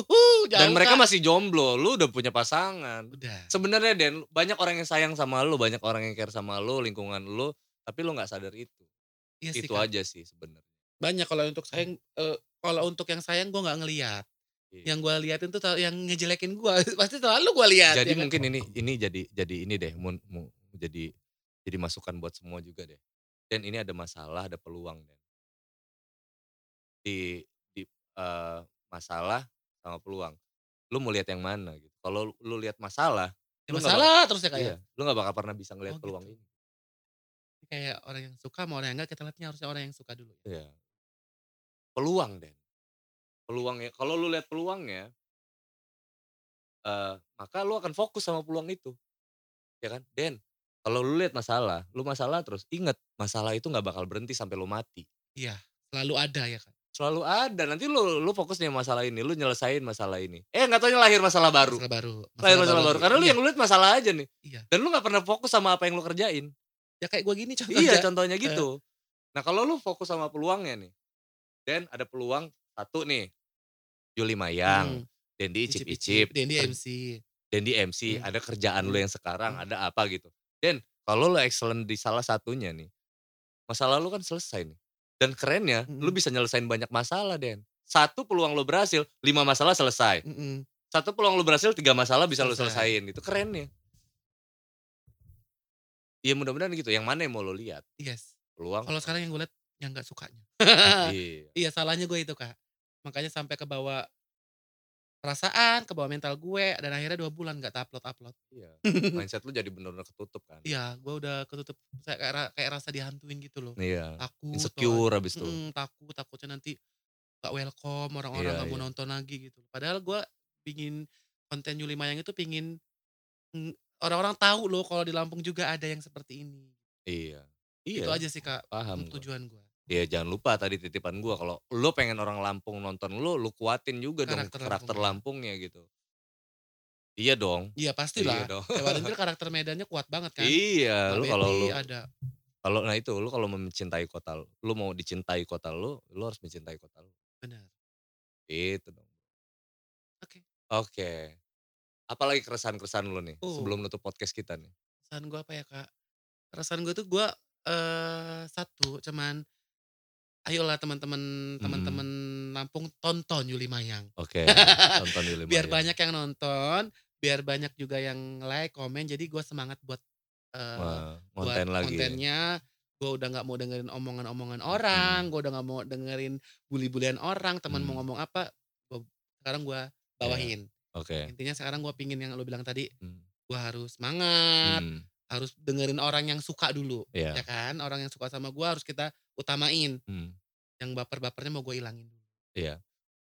jauh
Dan mereka masih jomblo, lu udah punya pasangan.
Udah.
Sebenarnya Den, banyak orang yang sayang sama lu, banyak orang yang care sama lu, lingkungan lu, Tapi lu nggak sadar itu.
Iya sih,
Itu
Kak.
aja sih sebenarnya.
Banyak kalau untuk sayang eee, kalau untuk yang sayang gue nggak ngelihat.
Iya.
Yang gue liatin tuh yang ngejelekin gue, pasti selalu gue lihat
Jadi
ya kan?
mungkin ini ini jadi jadi ini deh mun mu jadi jadi masukan buat semua juga deh. Dan ini ada masalah, ada peluang Den. Di di eee, masalah sama peluang. Lu mau lihat yang mana gitu. Kalau lu lihat masalah,
Ya
lu
masalah terus ya, Kak, ya?
iya, lu nggak bakal pernah bisa ngelihat
Oh
peluang
gitu.
ini.
Kayak orang yang suka sama orang yang enggak, kita lihatnya harusnya orang yang suka dulu ya?
Peluang Den. Peluangnya kalau lu lihat peluangnya eee, maka lu akan fokus sama peluang itu. Ya kan? Den, kalau lu lihat masalah, lu masalah terus, inget masalah itu nggak bakal berhenti sampai lu mati.
Iya, selalu ada ya, Kak?
Selalu ada, nanti lu lu fokus nih masalah ini, lu nyelesain masalah ini. Eh nggak taunya lahir masalah baru.
Masalah baru
Lahir masalah baru,
lagi.
karena lu
Iya,
yang lu lihat masalah aja nih.
Iya.
Dan lu nggak pernah fokus sama apa yang lu kerjain.
Ya kayak gue gini contohnya.
Iya contohnya gitu. Nah kalau lu fokus sama peluangnya nih, Den ada peluang satu nih, Juli Mayang,
Hmm.
Dendi
Icip-icip,
icip-icip,
Dendi MC.
Dendi MC,
Hmm.
ada kerjaan lu
Hmm.
yang sekarang,
Hmm.
ada apa gitu. Den, kalau lu excellent di salah satunya nih, masalah lu kan selesai nih. Dan kerennya, lu
Mhm.
bisa nyelesain banyak masalah Den. Satu peluang lu berhasil, 5 masalah selesai.
Mhm.
Satu peluang lu berhasil, 3 masalah bisa lu
Selesai.
selesain gitu, kerennya. Ya mudah-mudahan gitu, yang mana yang mau lu lihat?
Yes.
Peluang
Kalau sekarang yang gue lihat, yang nggak sukanya.
Iya.
Iya salahnya gue itu, Kak. Makanya sampai kebawa perasaan, kebawa mental gue, dan akhirnya 2 bulan nggak ta-upload-upload.
Iya. Mindset lu jadi bener-bener ketutup kan.
Iya, gue udah ketutup, saya kayak kayak rasa dihantuin gitu loh.
Iya.
Takut
Insecure abis itu.
mhm, takut, takutnya nanti nggak welcome, orang-orang
Iya
nggak mau
iya.
nonton lagi gitu. Padahal gue pingin konten Yuli Mayang itu pingin, orang-orang tahu loh kalau di Lampung juga ada yang seperti ini.
Iya.
Itu
Iya.
aja sih, Kak,
Paham gua.
tujuan gue.
Iya jangan lupa tadi titipan gua, kalau lu pengen orang Lampung nonton lu, lu kuatin juga dong
Karakter
karakter
Lampungnya.
Gitu. Iya dong.
Iya
Iya
pastilah.
dong.
Dewa Renjil karakter Medannya kuat banget kan.
Iya, lu kalau lu
ada.
kalau nah itu, lu kalau mau mencintai kota lu, lu mau dicintai kota lu, lu harus mencintai kota lu.
Benar.
Gitu dong.
Oke.
Oke. Apalagi keresahan-keresahan lu nih,
Oh.
sebelum nutup podcast kita nih?
Keresahan gue apa ya, Kak? Keresahan gue tuh gue, eee, satu cuman, ayolah teman-teman teman-teman
Mhm.
Lampung tonton Yuli Mayang.
Oke, tonton Yuli
Biar
Mayang.
banyak yang nonton, biar banyak juga yang like, komen, jadi gue semangat buat, eee,
Wah,
buat
lagi ya?
kontennya. Gue udah nggak mau dengerin omongan-omongan orang, gue udah nggak mau dengerin bully-bulian orang, teman mau
Mmm.
ngomong apa, gue sekarang gue
Iya.
bawahin.
Oke.
Intinya sekarang gue pingin yang lu bilang tadi,
Mmm.
gue harus semangat,
Mmm.
Harus dengerin orang yang suka dulu,
Iya.
ya kan? Orang yang suka sama gue harus kita utamain.
Mmm.
Yang baper-bapernya mau gue ilangin dulu.
Iya.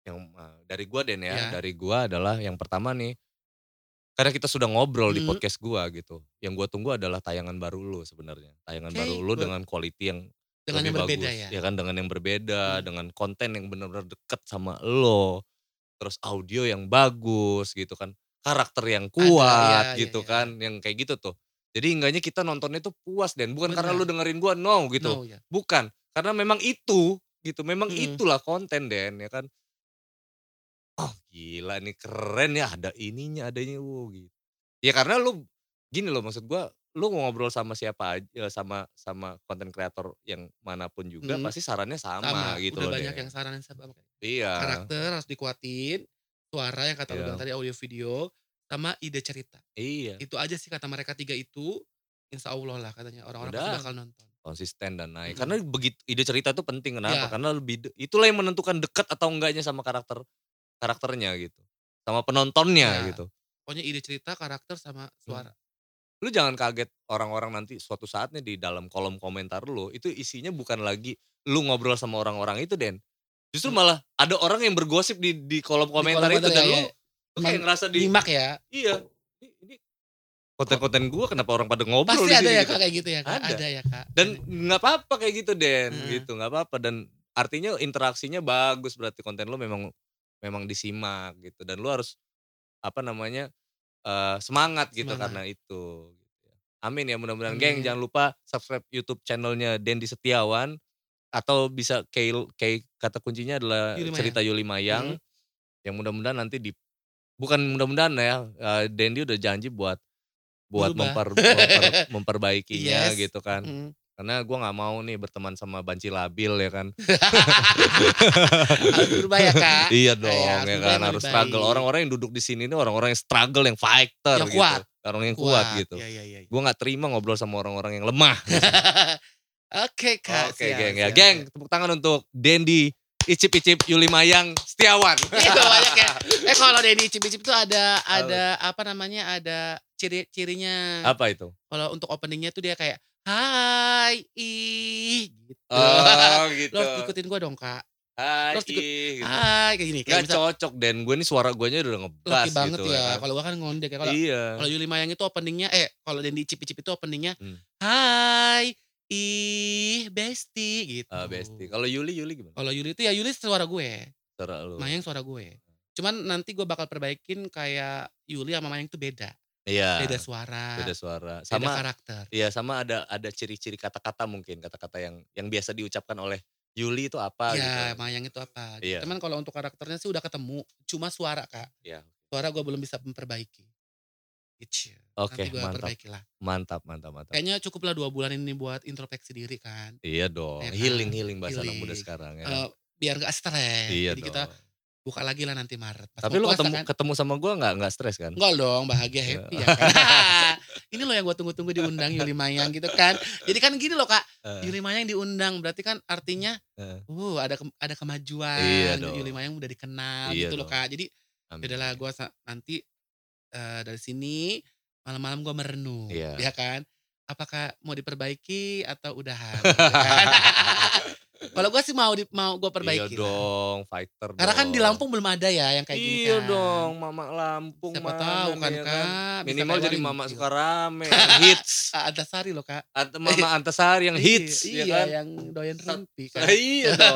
Yang eee, dari gua Den ya,
Iya.
dari gua adalah yang pertama nih, karena kita sudah ngobrol di
Mhm.
podcast gua gitu, yang gua tunggu adalah tayangan baru lu sebenarnya. Tayangan
Oke,
baru lu
gue
dengan quality yang
Dengan
lebih
yang berbeda
bagus,
ya?
kan, dengan yang berbeda,
Mmm.
dengan konten yang bener-bener deket sama lo, terus audio yang bagus gitu kan, karakter yang
Ada,
kuat
iya
gitu
iya.
kan, yang kayak gitu tuh. Jadi enggaknya kita nontonnya tuh puas Den, bukan karena lu dengerin gua, no gitu,
No, ya.
bukan. Karena memang itu, gitu, memang
Mhm.
itulah konten Den, ya kan. Oh gila nih keren ya, ada ininya, ada ini, wuh gitu. Ya karena lu gini loh maksud gua, lu mau ngobrol sama siapa aja, sama sama konten kreator yang mana pun juga
Mhm.
pasti sarannya sama,
Sama,
gitu
udah
loh
banyak
Den.
yang saranin sama
Iya.
karakter harus dikuatin, suara yang kata lu
Iya.
bilang tadi, audio video, sama ide cerita.
Iya.
Itu aja sih kata mereka 3 itu, insya Allah lah katanya, orang-orang pasti bakal nonton.
Konsisten dan naik.
Mhm.
Karena begitu ide cerita tuh penting, kenapa?
Iya.
Karena lebih itulah yang menentukan dekat atau enggaknya sama karakter karakternya gitu, sama penontonnya
Iya.
gitu.
Pokoknya ide cerita, karakter, sama
Mmm.
suara.
Lu jangan kaget orang-orang nanti suatu saatnya di dalam kolom komentar lu, itu isinya bukan lagi lu ngobrol sama orang-orang itu Den. Justru
Mmm.
malah ada orang yang bergosip di di kolom
Di
komentar
kolom
itu dan
ya,
lu
ya.
Lu kayak ngerasa di
nyimak ya?
iya, ini ini konten-konten gua kenapa orang pada ngobrol
Pasti
di
ada ya
gitu.
Kak, kayak gitu ya Kak?
Ada.
Ada ya Kak?
Dan
Ada.
nggak apa-apa kayak gitu Den,
Heeh.
gitu, nggak apa-apa dan artinya interaksinya bagus berarti konten lu memang memang disimak gitu dan lu harus, apa namanya, eee, semangat gitu
Semangat.
karena itu, gitu ya. Amin ya mudah-mudahan. Geng jangan lupa subscribe YouTube channel-nya Dendi Setiawan atau bisa kayak kata kuncinya adalah
Yuli Mayang.
cerita Yuli Mayang,
Mhm.
yang mudah-mudahan nanti di bukan mudah-mudahan ya, eee, Dendi udah janji buat buat
Berubah.
memper memper memperbaikinya
Yes.
gitu kan.
Mhm.
Karena gue nggak mau nih berteman sama banci labil ya kan.
Harus berubah ya kak.
iya dong
harus
ya kan harus struggle. Orang-orang yang duduk di sini ini orang-orang yang struggle, yang fighter
Yang
gitu.
kuat.
Orang yang kuat, gitu.
Iya iya iya.
Gue nggak terima ngobrol sama orang-orang yang lemah.
Oke kak.
Oke
siap,
geng ya.
siap,
Geng, tepuk tangan untuk Dendi, Icip-icip, Yuli Mayang, Setiawan.
Iya banyak ya. Eh kalau Denny Icip-Icip tuh ada ada apa namanya ada ciri-cirinya.
Apa itu?
Kalau untuk openingnya tuh dia kayak Hai ih gitu.
Oh gitu.
Lo harus ikutin gue dong kak.
Hai,
Terus ikut,
gitu.
Hai kayak gini.
Gak
Kayak misal,
cocok Den, gue nih suara gue udah ngebas
banget
gitu
ya.
kan.
Kalau gue kan ngondek ya. Kalau
Iya.
kalau Yuli Mayang itu openingnya eh kalau Dendi Icip-Icip itu openingnya
Hmm.
Hai ih besti gitu.
Ah, Besti. Kalau Yuli, Yuli gimana?
Kalau Yuli itu ya Yuli suara gue.
Suara lu.
Mayang suara gue. Cuman nanti gue bakal perbaikin kayak Yuli sama Mayang tuh beda.
Iya.
Beda suara.
Beda suara.
beda
Sama
karakter.
Iya sama ada ada ciri-ciri kata-kata mungkin kata-kata yang yang biasa diucapkan oleh Yuli itu apa
Ya,
gitu.
Mayang itu apa.
Iya.
Cuman kalau untuk karakternya sih udah ketemu. Cuma suara kak.
Iya.
Suara gue belum bisa memperbaiki. Gitu.
Oke,
gue
mantap.
perbaiki lah.
Mantap, mantap, mantap.
Kayaknya cukup lah dua bulan ini buat introspeksi diri kan.
Iya dong.
Ya kan?
Healing healing bahasa anak muda
Healing.
sekarang ya.
Eh, biar gak stres.
iya
Jadi
dong.
kita buka lagi lah nanti Maret. Pas
Tapi lu ketemu
kan.
ketemu sama gue nggak nggak stres kan?
Enggak dong, bahagia
Iya.
happy ya kan. Ini loh yang gue tunggu-tunggu diundang Yuli Mayang gitu kan. Jadi kan gini loh kak,
Eh,
Yuli Mayang diundang berarti kan artinya,
eh,
uh ada ke- ada kemajuan.
Iya dong.
Yuli Mayang udah dikenal
Iya
gitu loh
dong.
kak. Jadi
amin.
adalah gue nanti eh, dari sini malam-malam gue merenung,
Iya.
ya kan. Apakah mau diperbaiki atau udahan? gitu kan. Kalau gue sih mau di, mau gue perbaiki.
Iya
lah.
dong, fighter
Karena kan di
dong.
Lampung belum ada ya yang kayak gini
iya
kan.
dong, Mama Lampung
Siapa
mana
tahu kan
ya
kak. bisa
Minimal jadi Mama
gitu.
Sukarame yang hits.
Antasari loh kak.
Atau Mama Antasari yang hits,
iya,
ya kan?
yang doyan rumpi kan.
iya dong.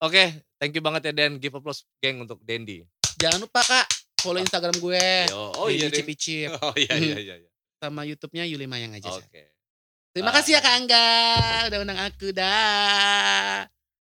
Oke, thank you banget ya Dan. Give applause geng untuk Dendi.
Jangan lupa kak follow Instagram gue.
Ayo. Oh iya.
Icip Icip
Oh iya iya iya. iya.
sama YouTube-nya Yuli Mayang aja.
Oke.
Terima kasih ya Kak Angga udah undang aku dah.